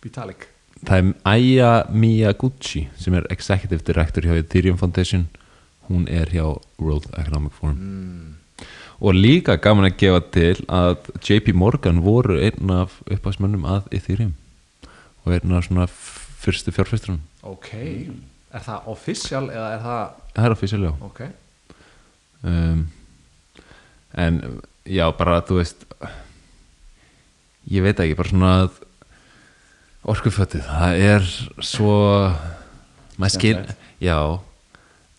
Vitalik það er Aya Miyaguchi sem er Executive Director hjá Ethereum Foundation. Hún er hjá World Economic Forum. Mm. og líka gaman að gefa til að JP Morgan voru einn af uppásmönnum að Ethereum. Og einn af svona fyrstu fjárfæsturinn ok, er það official eða er það það er official já. Ok, um, en já bara þú veist ég veit ekki bara svona að orkufötið það er svo maður skil já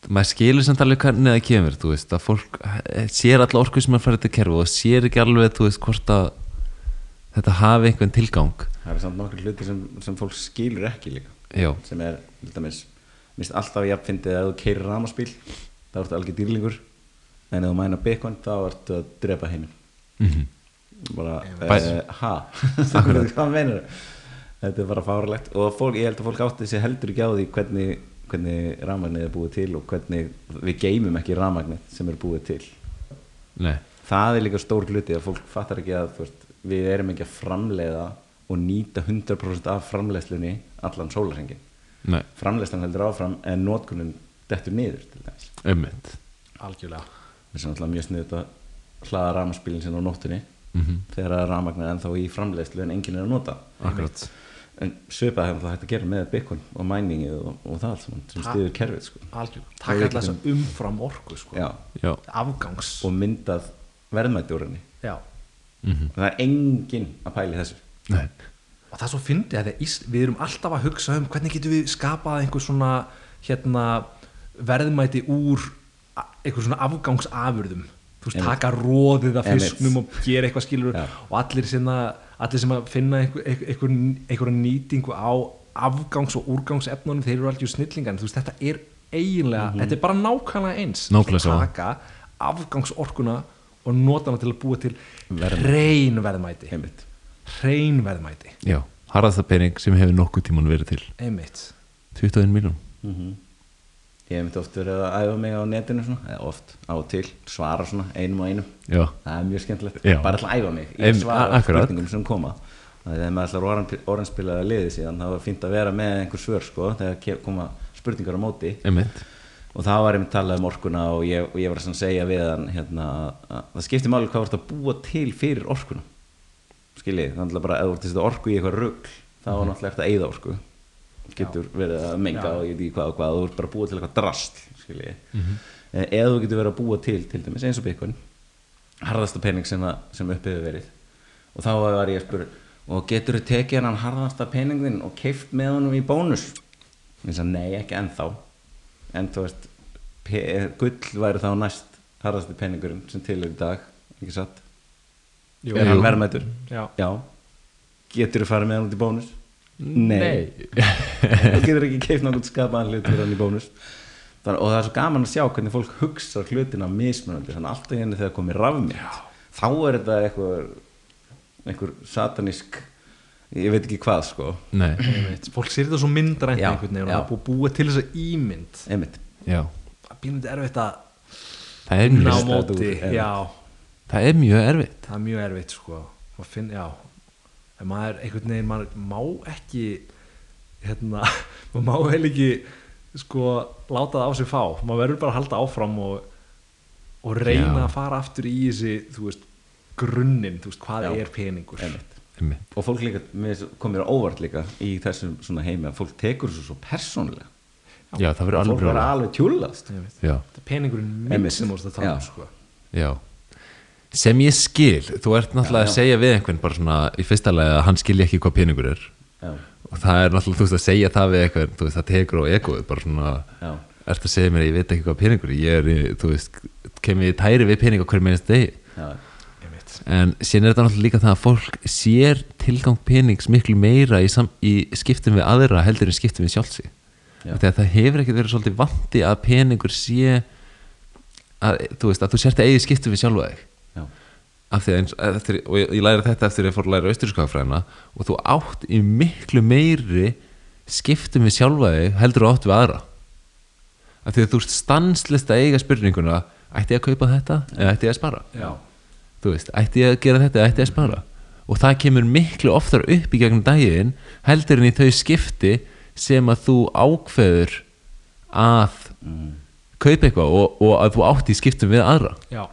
maður skilur samt alveg hvernig það kemur þú veist að fólk eh, sér alla orku sem er farið til kerfi og sér ekki alveg þú veist hvort að þetta hafi einhvern tilgang. Það eru samt nokkur hluti sem, sem fólk skilur ekki líka. Já, sem er, til dæmis minnst alltaf ég fyndið að ef þú keirir ramaspíl þá ertu algjör dýrlingur en ef þú mæna Bitcoin þá ertu að drepa heiminn. Mm bara, Bæ- uh, ha? Hvað meinar þetta er bara fáralegt og fólk, ég held að fólk átti sér heldur ekki á því hvernig, hvernig ramagnið er búið til og hvernig við geymum ekki ramagnið sem er búið til. Nei, það er líka stór hluti að fólk fattar ekki að þú veist, við erum ekki að framleiða og nýta 100% af framleiðslunni allan sólarhengin nei, framleiðslan heldur áfram en notkunin dettur niður til þess ummitt algjörlega. Við sem alltaf mjög sniðut að hlaða ramaspílinn sinna á nóttunni mm þegar að ramagnir er ennþá í framleiðslu en enginn er að nota. Akkurat en svipað hefur það hægt að gera með Bitcoin og mæningið og, og það allt saman sem stiður kerfið sko. algjörlega, Og taka við alltaf þess getum- umfram orku sko. Já, já, afgangs. Og myndað verðmætti úr henni. Já. mm og það er enginn að pæli þessu. Nei. Og það er svo fyndið að Ís, við erum alltaf að hugsa um hvernig getum við skapað einhver svona hérna, verðmæti úr einhver svona afgangsafurðum. Þú veist, taka róðið af fisknum og gera eitthvað skilur Já. og allir að, allir sem að finna einhver, einhver, einhver nýtingu á afgangs- og úrgangsefnunum þeir eru algjör snillingan, þú veist, þetta er eiginlega, þetta er bara nákvæmlega eins. Nákvæmlega sama. taka afgangsorkuna og nota hana til að búa til Verðmæti. hrein verðmæti. Einmitt. Hrein verðmæti. Já, harðasta pening sem hefur nokkuð tíman verið til. Einmitt. 21 miljón Mhm. Ég hef myndi oft verið að æfa mig á netinu svona, eða oft, á og til, svara svona einum og einum. Já, Það er mjög skemmtilegt, Já. bara alltaf að æfa mig að svara spurningum sem koma. Þegar maður ætlar orðanspilaði liði síðan, það var fínt að vera með einhver svör sko, þegar koma spurningar á móti. Einmitt. Og það var einmitt talað um orkuna og ég, og ég var að segja við hann hérna, að- að það skiptir máli hvað ert að búa til fyrir orkuna. Skiljið, þannig að bara ef þú ert að setja orku í eitthvað rugl þá er náttúrulega eftir að eyða orku getur verið að menga og ég veit ekki hvað og hvað þú ert bara að búa til eitthvað drast skiljið eða þú getur verið að búa til til dæmis eins og bitcoin harðasta pening sem, að, sem upp hefur verið. Og þá var ég að spura og getur þú tekið hann harðasta peningin og keift með honum í bónus? Ég sagði nei ekki ennþá. En þú veist pe- gull væri þá næst harðasti peningurinn sem til er í dag ekki satt? Jú. er hann verðmætur? Já, já. Getur þú farið með hann út í bónus nei. Þú getur ekki keift náttúrulega skapaðan hlut fyrir hann í bónus. Og það er svo gaman að sjá hvernig fólk hugsa hlutina mismunandi, þannig að alltaf henni þegar komið rafmynd, þá er þetta eitthvað einhver satanísk ég veit ekki hvað sko. Nei, einmitt. Fólk sér þetta svo myndrænt einhvern veginn og er búið að til þessa ímynd. Einmitt, já. Það er býnandi erfitt að Það er mjög, þetta er erfitt. Það er mjög erfitt sko. Finn, já en maður einhvern veginn, maður má ekki hérna, maður má heil ekki sko láta það á sig fá. Maður verður bara að halda áfram og, og reyna Já. að fara aftur í þessi þú veist, grunninn, þú veist, hvað Já. er peningur. Einmitt. Einmitt. og fólk líka, komir á óvart líka í þessum svona heimi að fólk tekur þessu svo persónulega. Já, það verður alveg verður brjóla alveg tjúlast peningurinn minn sem þú veist að tala um sko. Já Sem ég skil, þú ert náttúrulega Já, að já. segja við einhvern bara svona í fyrsta lagi að hann skilji ekki hvað peningur er. Já, og það er náttúrulega, þú veist, að segja það við einhvern þú veist, það tekur á egoið, bara svona já, ert að segja mér að ég veit ekki hvað peningur er. Ég er, þú veist, kemur ég tæri við pening á hverju minnst degi. En síðan er þetta náttúrulega líka það að fólk sér tilgang penings miklu meira í, sam, í skiptum við aðra heldur en skiptum við sjálfsi Já. þegar það hefur ekkert verið svolítið vandi að peningur sé að, þú veist, að þú sért að eigi skiptum við sjálfa þig af því að eins, eftir, og ég, ég læri þetta eftir að ég fór að læra austurískafræðina og þú átt í miklu meiri skiptum við sjálfa þig heldur þú átt við aðra. Af því að þú ert stanslist að eiga spurninguna ætti ég að kaupa þetta eða ætti ég að spara? Já, þú veist, ætti ég að gera þetta eða ætti ég að spara? Og það kemur miklu oftar upp í gegnum daginn heldur en í þau skipti sem að þú ákveður að mm, kaupa eitthvað og, og að þú átt í skiptum við aðra. Já,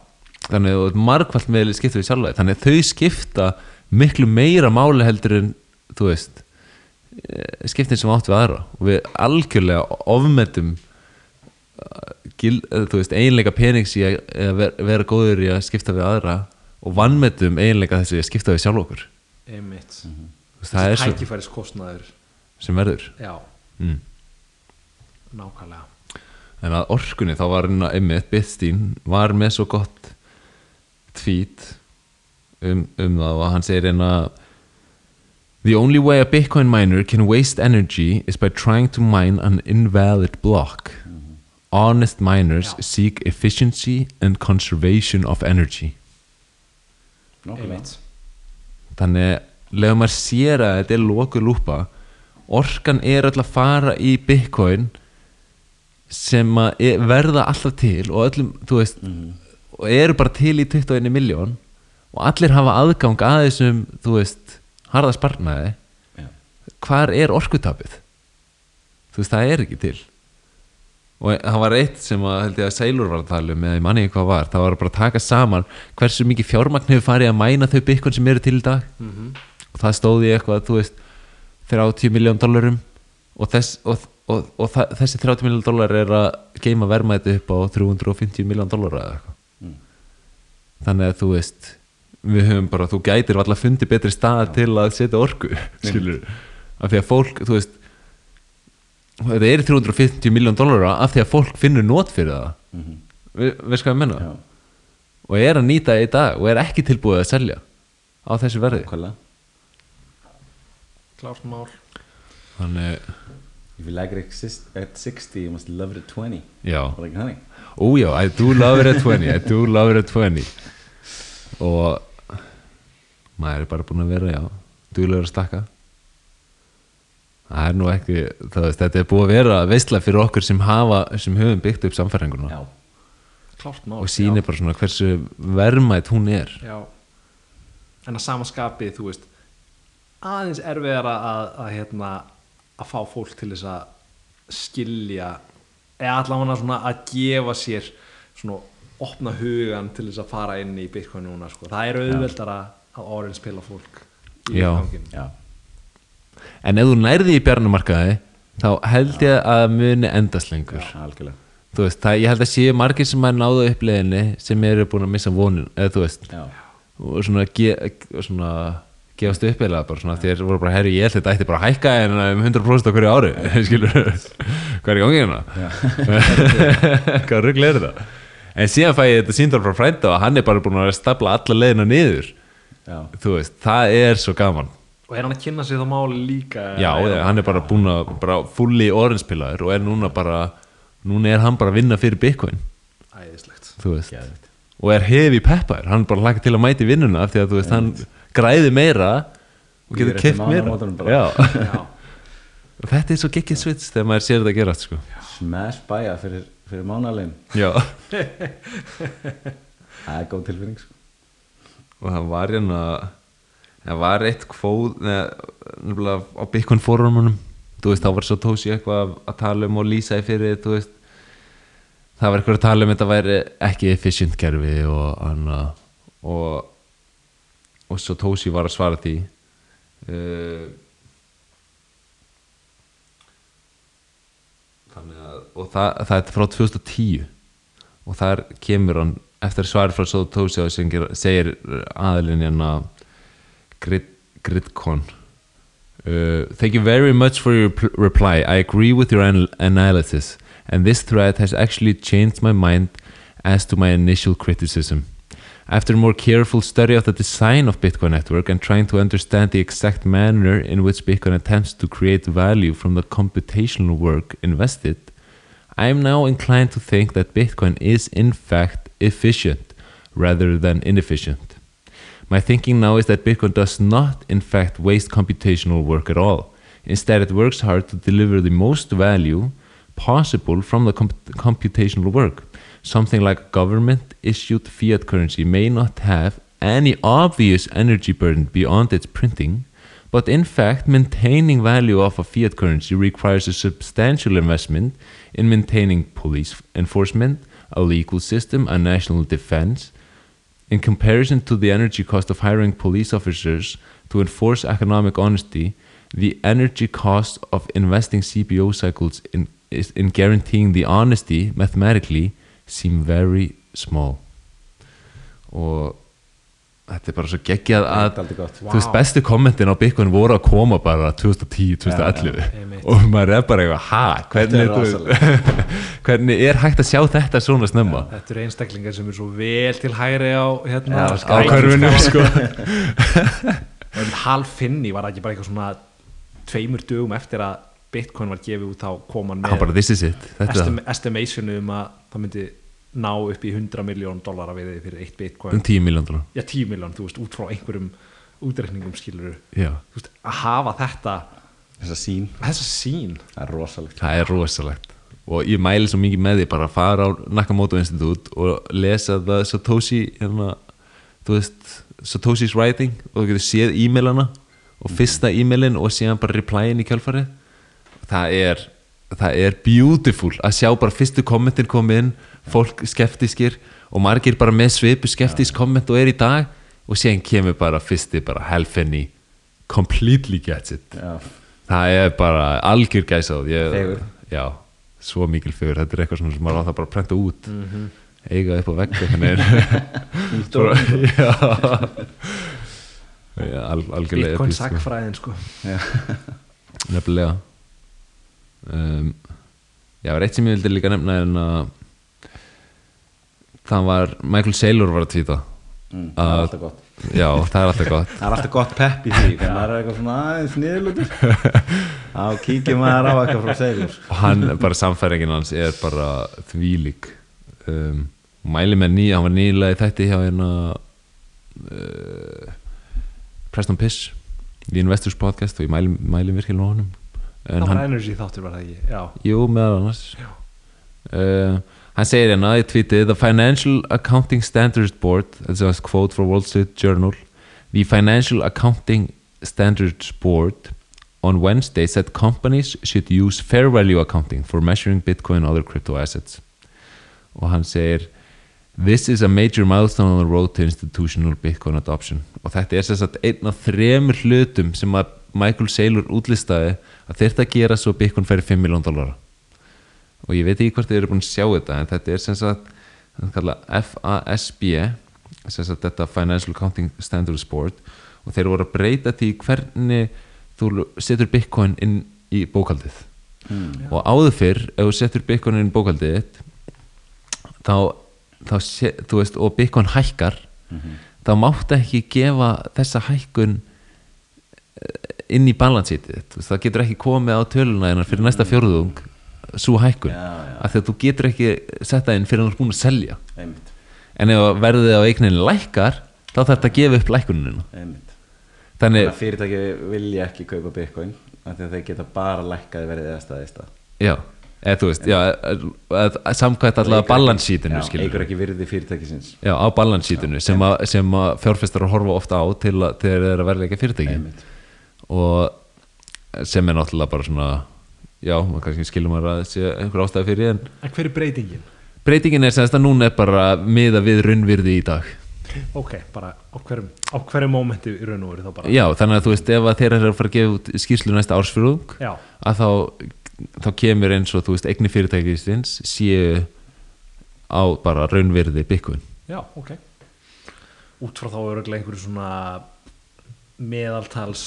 þannig að margfald með skipta við sjálfa þannig að þau skipta miklu meira máli heldur en þú veist eh, skiptin sem átt við aðra. Og við algjörlega ofmetum uh, gil, eh, þú veist, eiginleika penings í að að ver- vera góður í að skipta við aðra og vannmetum eiginleika þessi að skipta við sjálf okkur. Einmitt. Þú veist, það er svo tækifæris kostnaður sem verður. Já, mm. nákvæmlega. En að orkunni þá var hérna einmitt Bitstein var með svo gott tweet um, um það og hann segir hérna The only way a Bitcoin miner can waste energy is by trying to mine an invalid block. Honest miners Já. seek efficiency and conservation of energy. einmitt Þannig leðum maður sér að þetta er lokuð lúpa orkan er öll að fara í Bitcoin sem að e- verða alltaf til og öllum, þú veist og eru bara til í 21 miljón og allir hafa aðgang að þessum þú veist, harða sparnaði já, hvar er orkutapið þú veist, það er ekki til og það var eitt sem að held ég að Seilur var að tala um eða ég manni ekki hvað var, það var bara að taka saman hversu mikið fjármagn hefur farið að mæna þau byggun sem eru til í dag Mhm. og það stóði eitthvað, þú veist 30 miljón dollarum og, þess, og, og, og þessi 30 miljón dollar er að geima verðmæti upp á 350 miljón dollara eða eitthvað Mm. Þannig að þú veist við höfum bara, þú gætir alltaf fundið betri stað til að setja orku skilur, af því að fólk, þú veist þetta er 350 miljón dollara af því að fólk finnur nót fyrir það. Mhm, við, veist hvað ég menna já, og er að nýta það í dag og er ekki tilbúið að selja á þessu verði. Klárt mál. Þannig, If you like it at 60 you must love it at 20 já. Var það ekki þannig? Ó já, I do love it at 20 I do love it at 20 og maður er bara búin að vera já, duglegur að stakka. Það er nú ekki það þetta er búið að vera veistla fyrir okkur sem hafa, sem höfum byggt upp samfæringuna og sýnir bara svona hversu verðmætt hún er. Já. en að samaskapi þú veist aðeins erfiðara að, að, hérna, að fá fólk til þess að skilja eða allavega svona að gefa sér svona opna hugan til þess að fara inn í Bitcoin núna sko. það er auðveldara að orðin spila fólk í Já. gangin já, en ef þú nærði í bjarnumarkaði þá held ég að muni endast lengur. Þú veist, það, ég held að séu margir sem að náðu uppleginni sem eru búin að missa vonin eða þú veist, já, og svona, svona gefast upp eða bara svona, þér voru bara herri, ég held þetta ætti bara að hækka en um 100% á hverju ári. Skilur, hvað er í gangi hérna? Hvað rugl er þetta? En síðan fæ ég þetta síndal frá frænda og hann er bara búin að stapla alla leiðina niður. Já, þú veist, það er svo gaman. Og er hann að kynna sig þá máli líka já, eða- hann er bara búin að bara fulli oranspilaður og er núna bara núna er hann bara að vinna fyrir Bitcoin. Æðislegt. Þú veist. Geðvitt og er hefi peppar, hann er bara hlaka til að mæti vinnuna af því að þú veist, hann græði meira og getur keft meira. þetta er svo geggið svits þegar maður sér þetta gerast sko. smash bæja fyrir, fyrir mánalegin það er góð tilfinning sko. og það var hérna það var eitt kvóð nefnilega á Bitcoin fórumunum þú veist, þá var svo tósi eitthvað að tala um og lýsa í fyrir, þú veist. Það var eitthvað að tala um þetta væri ekki efficient kerfi og hana, og og svo tósi var að svara því uh, þannig að og það, það er frá 2010 og þar kemur hann eftir svar frá Sotosi og sem ger- segir aðilinn hérna Grid, Gridcon uh, Thank you very much for your pl- reply. I agree with your anal- analysis. And this thread has actually changed my mind as to my initial criticism After more careful study of the design of Bitcoin network and trying to understand the exact manner in which Bitcoin attempts to create value from the computational work invested, I am now inclined to think that Bitcoin is in fact efficient rather than inefficient. My thinking now is that Bitcoin does not in fact waste computational work at all. Instead, it works hard to deliver the most value possible from the comp- computational work. Something like a government issued fiat currency may not have any obvious energy burden beyond its printing, but in fact, maintaining value of a fiat currency requires a substantial investment in maintaining police enforcement, a legal system, a national defense. In comparison to the energy cost of hiring police officers to enforce economic honesty, the energy cost of investing CPO cycles in, in guaranteeing the honesty mathematically seem very small. Og þetta er bara svo geggjað að gott. þú veist, bestu kommentin á Bitcoin voru að koma bara 2010, 2011 einmitt. og maður er bara eitthvað, ha, hvernig, er hvernig er hægt að sjá þetta svona snemma þetta eru einstaklingar sem er svo vel til hægri á hérna, á körfinu sko. og um halfinni var ekki bara eitthvað svona tveimur dögum eftir að Bitcoin var gefið út þá kom hann með bara, this is it. Þetta, estim estimationu um að það myndi ná upp í 100 miljón dollara við fyrir eitt Bitcoin. Um 10 miljón dólar já 10 miljón, þú veist, út frá einhverjum útreikningum skilur já, þú veist, að hafa þetta þessa sín, þessa sín það er rosalegt. Það er rosalegt. Og ég mæli svo mikið með því bara að fara á Nakamoto Institute og lesa það Satoshi hérna, þú veist, Satoshi's writing og þú getur séð e-mailana og fyrsta e-mailin og síðan bara replyin í kjálfarið það er það er beautiful að sjá bara fyrstu kommentin komið inn fólk skeptiskir og margir bara með svipu skeptisk komment og er í dag og síðan kemur bara fyrsti bara helfenni completely gets it. Já, það er bara algjör gæsa Fegur. já, svo mikil fegur þetta er eitthvað sem maður á það bara prenta út. Mhm. eiga upp á Bara- já. Al, algjörlega Bitcoin episk, sko. sko. Nefnilega um, já, var eitt sem ég vildi líka nefna en að það var Michael Saylor var að tvíta mm, það Að- alltaf gott. Já, það er alltaf gott. Það er alltaf gott pepp í því maður er eitthvað svona aðeins niðurlutur þá kíkir maður á eitthvað frá segjur og hann, bara samfæringin hans er bara þvílík. Um, mæli með nýja, hann var nýlega í þætti hjá hérna Preston Piss í Investors podcast og ég mæli, mæli virkilega á honum það hann, var energy þáttur var það ekki? Já, jú, meðal annars. Uh, hann segir hérna í tweetið The Financial Accounting Standards Board that's a quote for Wall Street Journal The Financial Accounting Standards Board on Wednesday said companies should use fair value accounting for measuring Bitcoin and other crypto assets. Og hann segir This is a major milestone on the road to institutional Bitcoin adoption. Og þetta er sagt einn af þremur hlutum sem að Michael Saylor útlistaði að þetta gera svo Bitcoin færi 5 miljón dollara. Og ég veit ekki hvort þið eru búin að sjá þetta en þetta er sem sagt FASB sem sagt þetta Financial Accounting Standards Board og þeir voru að breyta því hvernig þú setur Bitcoin inn í bókaldið mm. og áður fyrr ef þú setur Bitcoin inn í bókaldið þá, þá sé, þú veist, og Bitcoin hækkar þá máttu ekki gefa þessa hækkun inn í balansítið það getur ekki komið á töluna þínar fyrir næsta fjórðung svo hækkun, Já, já. af því að þú getur ekki setta inn fyrir að þú er búin að selja. Einmitt, en ef verðið á eigninni lækkar þá þarf þetta að gefa upp lækkuninu einmitt. Þannig, að fyrirtæki vilja ekki kaupa bitcoin af því að þeir geta bara lækkaði verið eða staði stað. Já, eða þú veist samkvæmt allavega balansítinu eigur ekki virði fyrirtækisins. Já, á balansítinu sem, sem að fjárfestar horfa ofta á til að þegar þeir eru að verðleika fyrirtæki. Einmitt. Og sem er náttúrulega bara svona já, maður kannski skilur maður að sé einhver ástæði fyrir en en hver er breytingin? breytingin er semst að núna er bara miða við raunvirði í dag. Ok, bara á hverjum á hverjum mómenti í raun og veru þá bara. Já, þannig að þú veist ef að þeir eru að fara að gefa út skýrslu næsta ársfjörðung að þá, þá kemur eins og þú veist eigni fyrirtækistins séu á bara raunvirði byggun já, ok. Út frá þá er örugglega einhverju svona meðaltals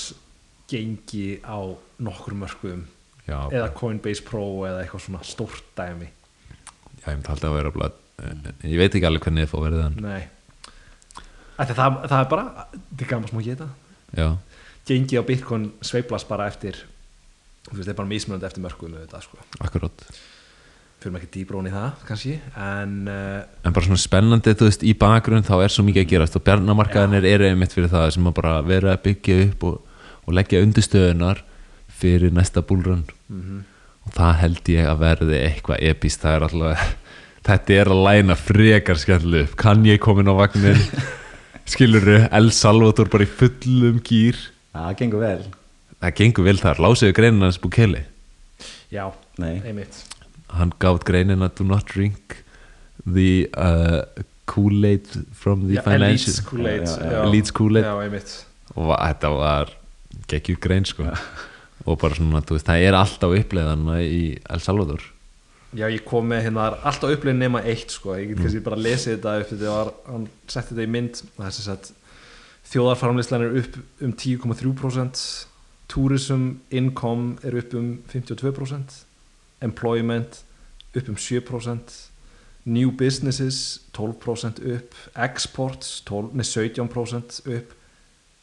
gengi á nokkur mörkuðum. Já, eða Coinbase Pro eða eitthvað svona stórt dæmi. Já, ég myndi að vera blað, ég veit ekki alveg hvernig þið fá verið þann nei. Ætli, það, það er bara, þetta er gaman smá geta. Já, gengi á Bitcoin sveiflast bara eftir þú veist, það er bara mismunandi eftir þetta sko, akkurát. Fyrir maður ekki dýbrón í það kannski, en uh, en bara svona spennandi, þú veist, í bakgrunn þá er svo mikið að gerast og bjarnamarkaðinir eru einmitt fyrir það sem að bara vera að byggja upp og, og leggja undirstöðunar fyrir næsta búlrun mhm. og það held ég að verði eitthvað epist, það er alltaf þetta er að læna frekar upp. Kann ég komin á vagnin skiluru, El Salvador bara í fullum gýr Já, það gengur vel. Það gengur vel þar, lásiðu greinin hans Bukele? Já, Nei, einmitt. Hann gátt greinina do not drink the uh, Kool-Aid from the já, financial Elites Kool-Aid og þetta var geggjur grein sko og bara svona, þú veist, það er alltaf uppleiðana í El Salvador Já, ég kom með hérna það er alltaf upplegin nema eitt sko. ég get Mm. kannski bara lesið þetta upp þetta var, hann setti þetta í mynd þess að þjóðarframleyslan er upp um 10,3% tourism income er upp um 52% employment upp um 7% new businesses 12% upp exports 12, nei, 17% upp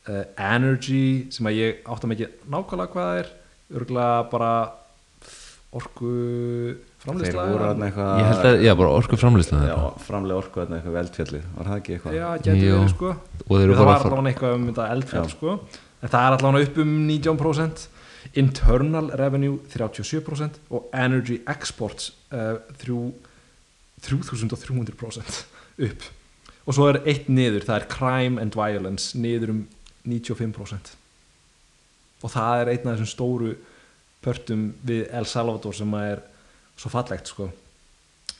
uh, energy sem að ég átt að mikið nákvæmlega hvað það er. Örgulega bara orku eitthvað ég held að, já, bara orku framlýsla Já, framlega orku þarna eitthvað veldfjallið Var það ekki eitthvað? Já, getur verið sko. Og þeir eru Það var allavega eitthvað um þetta eldfjall sko. En það er allavega upp um 19% Internal revenue 37% Og energy exports uh, þrjú, 3300% upp. Og svo er eitt niður, það er crime and violence Niður um 95% Og það er einn af þessum stóru pörtum við El Salvador sem er svo fallegt sko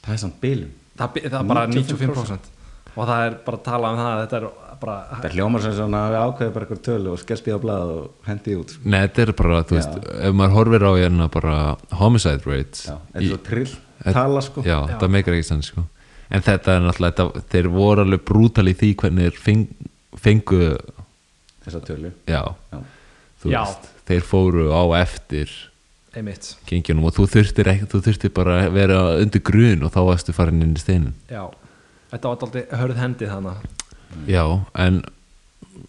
Það er samt bilum það, það er bara 95%. 95% og það er bara að tala um það þetta er bara Það hljómar sem svona að við ákveðum bara eitthvað tölu og skelspið á blað og hendi út sko. Nei, þetta er bara, þú Já. veist, ef maður horfir á hérna bara homicide rates Já, þetta er í- svo trill tala sko Já, Já. það meikar ekki sann sko. En þetta er náttúrulega, þetta, þeir voru alveg brútal í því hvernig þeir feng, fengu, Þessa tölu. Já, Já, þú Já. veist, þeir fóru á eftir einmitt. gengjunum og þú þurftir, ekki, þú þurftir bara að vera undir grun og þá varstu farin inn í steinin. já, þetta var aldrei hörð hendi þannig Já, en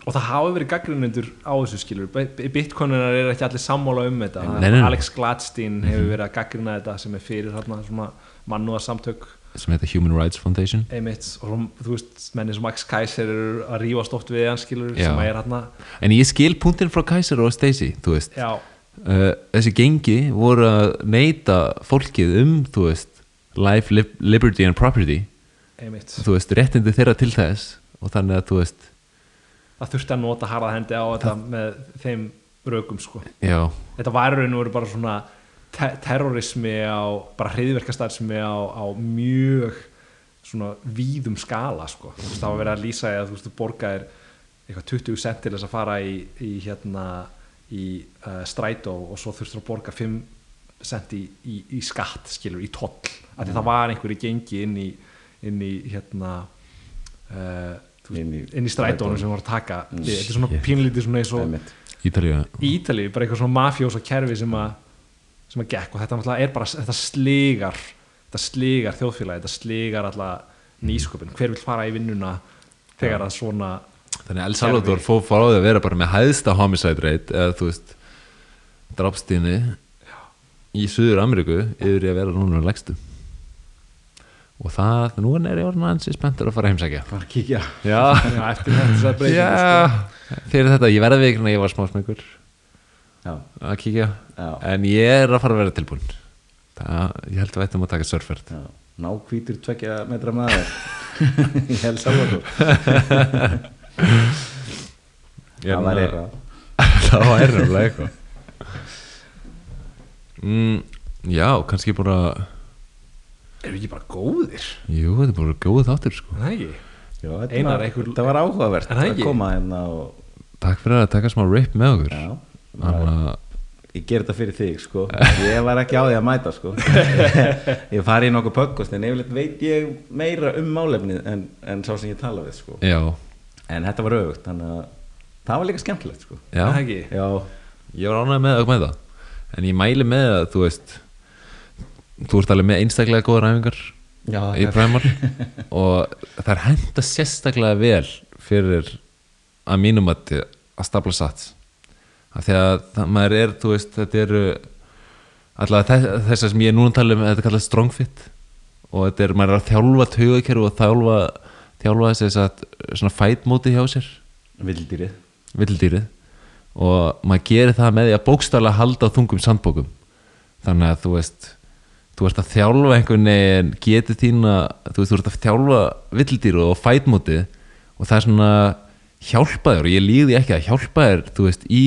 og það hafa verið gaggrinundur á þessu skilur. Bitcoinunar er ekki allir sammála um þetta. Nei, nei, nei. Alex Gladstein hefur verið að gaggrina þetta sem er fyrir þarna svona mannúða samtök sem heita Human Rights Foundation. Einmitt og þú veist, menni sem Max Kaiser eru að rífast oft við hann skilur hann en ég skil punktinn frá Kaiser og Stacey þú veist, já, uh, þessi gengi voru að neyta fólkið um þú veist, life, lib liberty and property. Einmitt. Þú veist, réttindi þeirra til þess og þannig að þú veist, það þurfti að nota harða hendi á þetta með þeim rökum sko. Já. Þetta var raun og veru bara svona te terrorismi á, bara hriðverkastarfsmi á, á mjög svona víðum skala sko, þú veist það var verið að lýsa að þú veist þú borgaðir eitthvað 20 cent til þess að fara í, í hérna í uh, strætó og svo þurftur að borga 5 cent í, í, í skatt skilur, í toll, af því það var einhverju gengi inn í, inn í hérna uh, Inn í inn í strætónu strætónum. sem var að taka. Mm, þetta er svona pínlítið svona eins og Ítalíu, bara eitthvað svona mafjósa kerfi sem að sem að gekk. Og þetta er bara þetta sligar, þetta sligar þjóðfélagi, þetta sligar alla nýsköpun, hver vil fara í vinnuna þegar að svona þannig að El Salvador fór frá því að vera bara með hæðsta homicide rate eða þú veist drafstíðni í Suður Ameríku yfir að vera núna legstu og það, nú er ég orðin aðeins spenntur að fara heimsækja. Bara að kíkja. Já, já, eftir þetta breytingu sko. já fyrir þetta, ég verði vikna að ég var smá smengur Já, að kíkja. Já, en ég er að fara að vera tilbúin það, ég held að við ættum að taka surfert Ná hvítur tvekja metra maður Í El Salvador Það var eitthvað það var erfnilega eitthvað. Mm, já, kannski bara erum við ekki bara góðir? Jú, þetta er bara góð þáttur sko. Er það ekki? Já, þetta Einar, var, einhver- þetta var áhugavert Er það að koma hérna og takk fyrir að taka smá rip með okkur. Já, Þannig að ég ger þetta fyrir þig sko. Ég var ekki á því að mæta sko. Ég fari í nokkuð podcast en yfirleitt veit ég meira um málefnið en, en sá sem ég tala við sko. Já, en þetta var auðvögt þannig að það var líka skemmtilegt sko. Já, Er það ekki? já, ég var ánægð með að með það en ég mæli með að þú veist þú ert alveg með einstaklega góða ræfingar já í Primal og það er henda sérstaklega vel fyrir að mínum að að stapla sats af því að það, maður er, þú veist, þetta eru alltaf þess að sem ég er núna að tala um þetta er kallað strong fit. Og þetta er, maður er að þjálfa taugakerfi og þjálfa þjálfa þess að svona fight móti hjá sér. Vildýrið vildýrið og maður gerir það með því að bókstaflega halda á þungum sandbókum. Þannig að þú veist þú ert að þjálfa einhvern veginn getið þína, þú veist, þú ert að þjálfa vildýru og fætmótið og það er svona hjálpa þér og ég líði ekki að hjálpa þér þú veist, í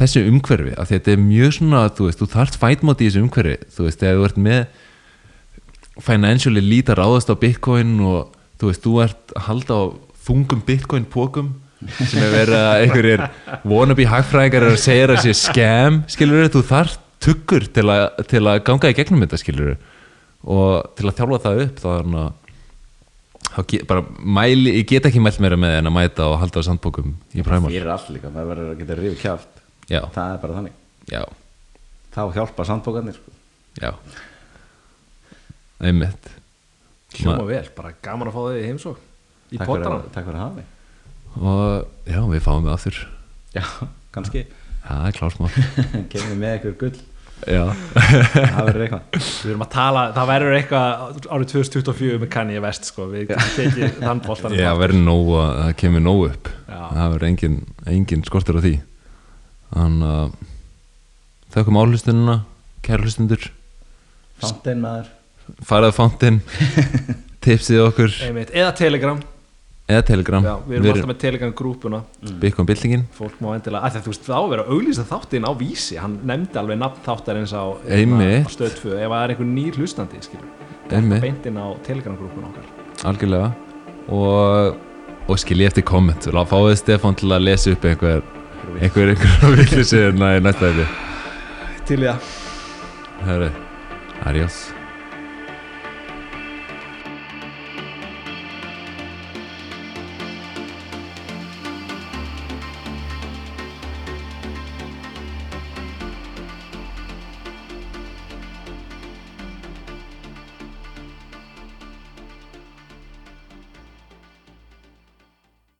þessu umhverfi að þetta er mjög svona, þú veist, þú þarft fætmótið í þessu umhverfi, þú veist, þegar þú ert með financially lítar ráðast á bitcoin og þú veist, þú ert að halda á þungum bitcoin pókum sem er verið að einhverjir wannabe hagfræðingar er að segja að sé scam skilur þú þarft tuggur til að, til að ganga í gegnum þetta skilur og til að þjálfa það upp þá er hann að get, bara mæli, ég get ekki mælt meira með en að mæta og halda á sandbókum í præmál fyrir allt líka, maður verður að geta rifið kjáft já, það er bara þannig. Já, þá hjálpa sandbókarnir sko. já. Einmitt. Hljóma vel, bara gaman að fá þig í heimsók í takk, fyrir, pottaran að- takk fyrir að hafa mig. Og já, við fáum við aftur. Já, kannski. Það er klásmál kemur með eitthvað gull. Já, það verður eitthvað. Við erum að tala, það verður eitthvað árið 2024 með Kanye West sko. við getum tekið þann boltan já verður nóg að það kemur nóg upp. Já. það verður engin, engin skortur á því þannig að þaukum áhlustununa kæru hlustundur Fountain maður. Farað fántinn tipsið okkur. Einmitt, eða Telegram. Eða telegram. Já, við erum alltaf með Telegram grúpuna. Bitcoin byltingin. Fólk má endilega, að þú veist, það á að vera að auglýsa þáttinn á vísi, hann nefndi alveg nafn þáttarins á, Einmitt. á stöð 2 ef það er einhver nýr hlustandi, skilur Einmitt. beintinn á Telegram grúpuna okkar. Algjörlega. Og, og skilji eftir komment og fáið Stefán til að lesa upp einhver einhver einhver villisir í næsta þetta til í það. Herri, adiós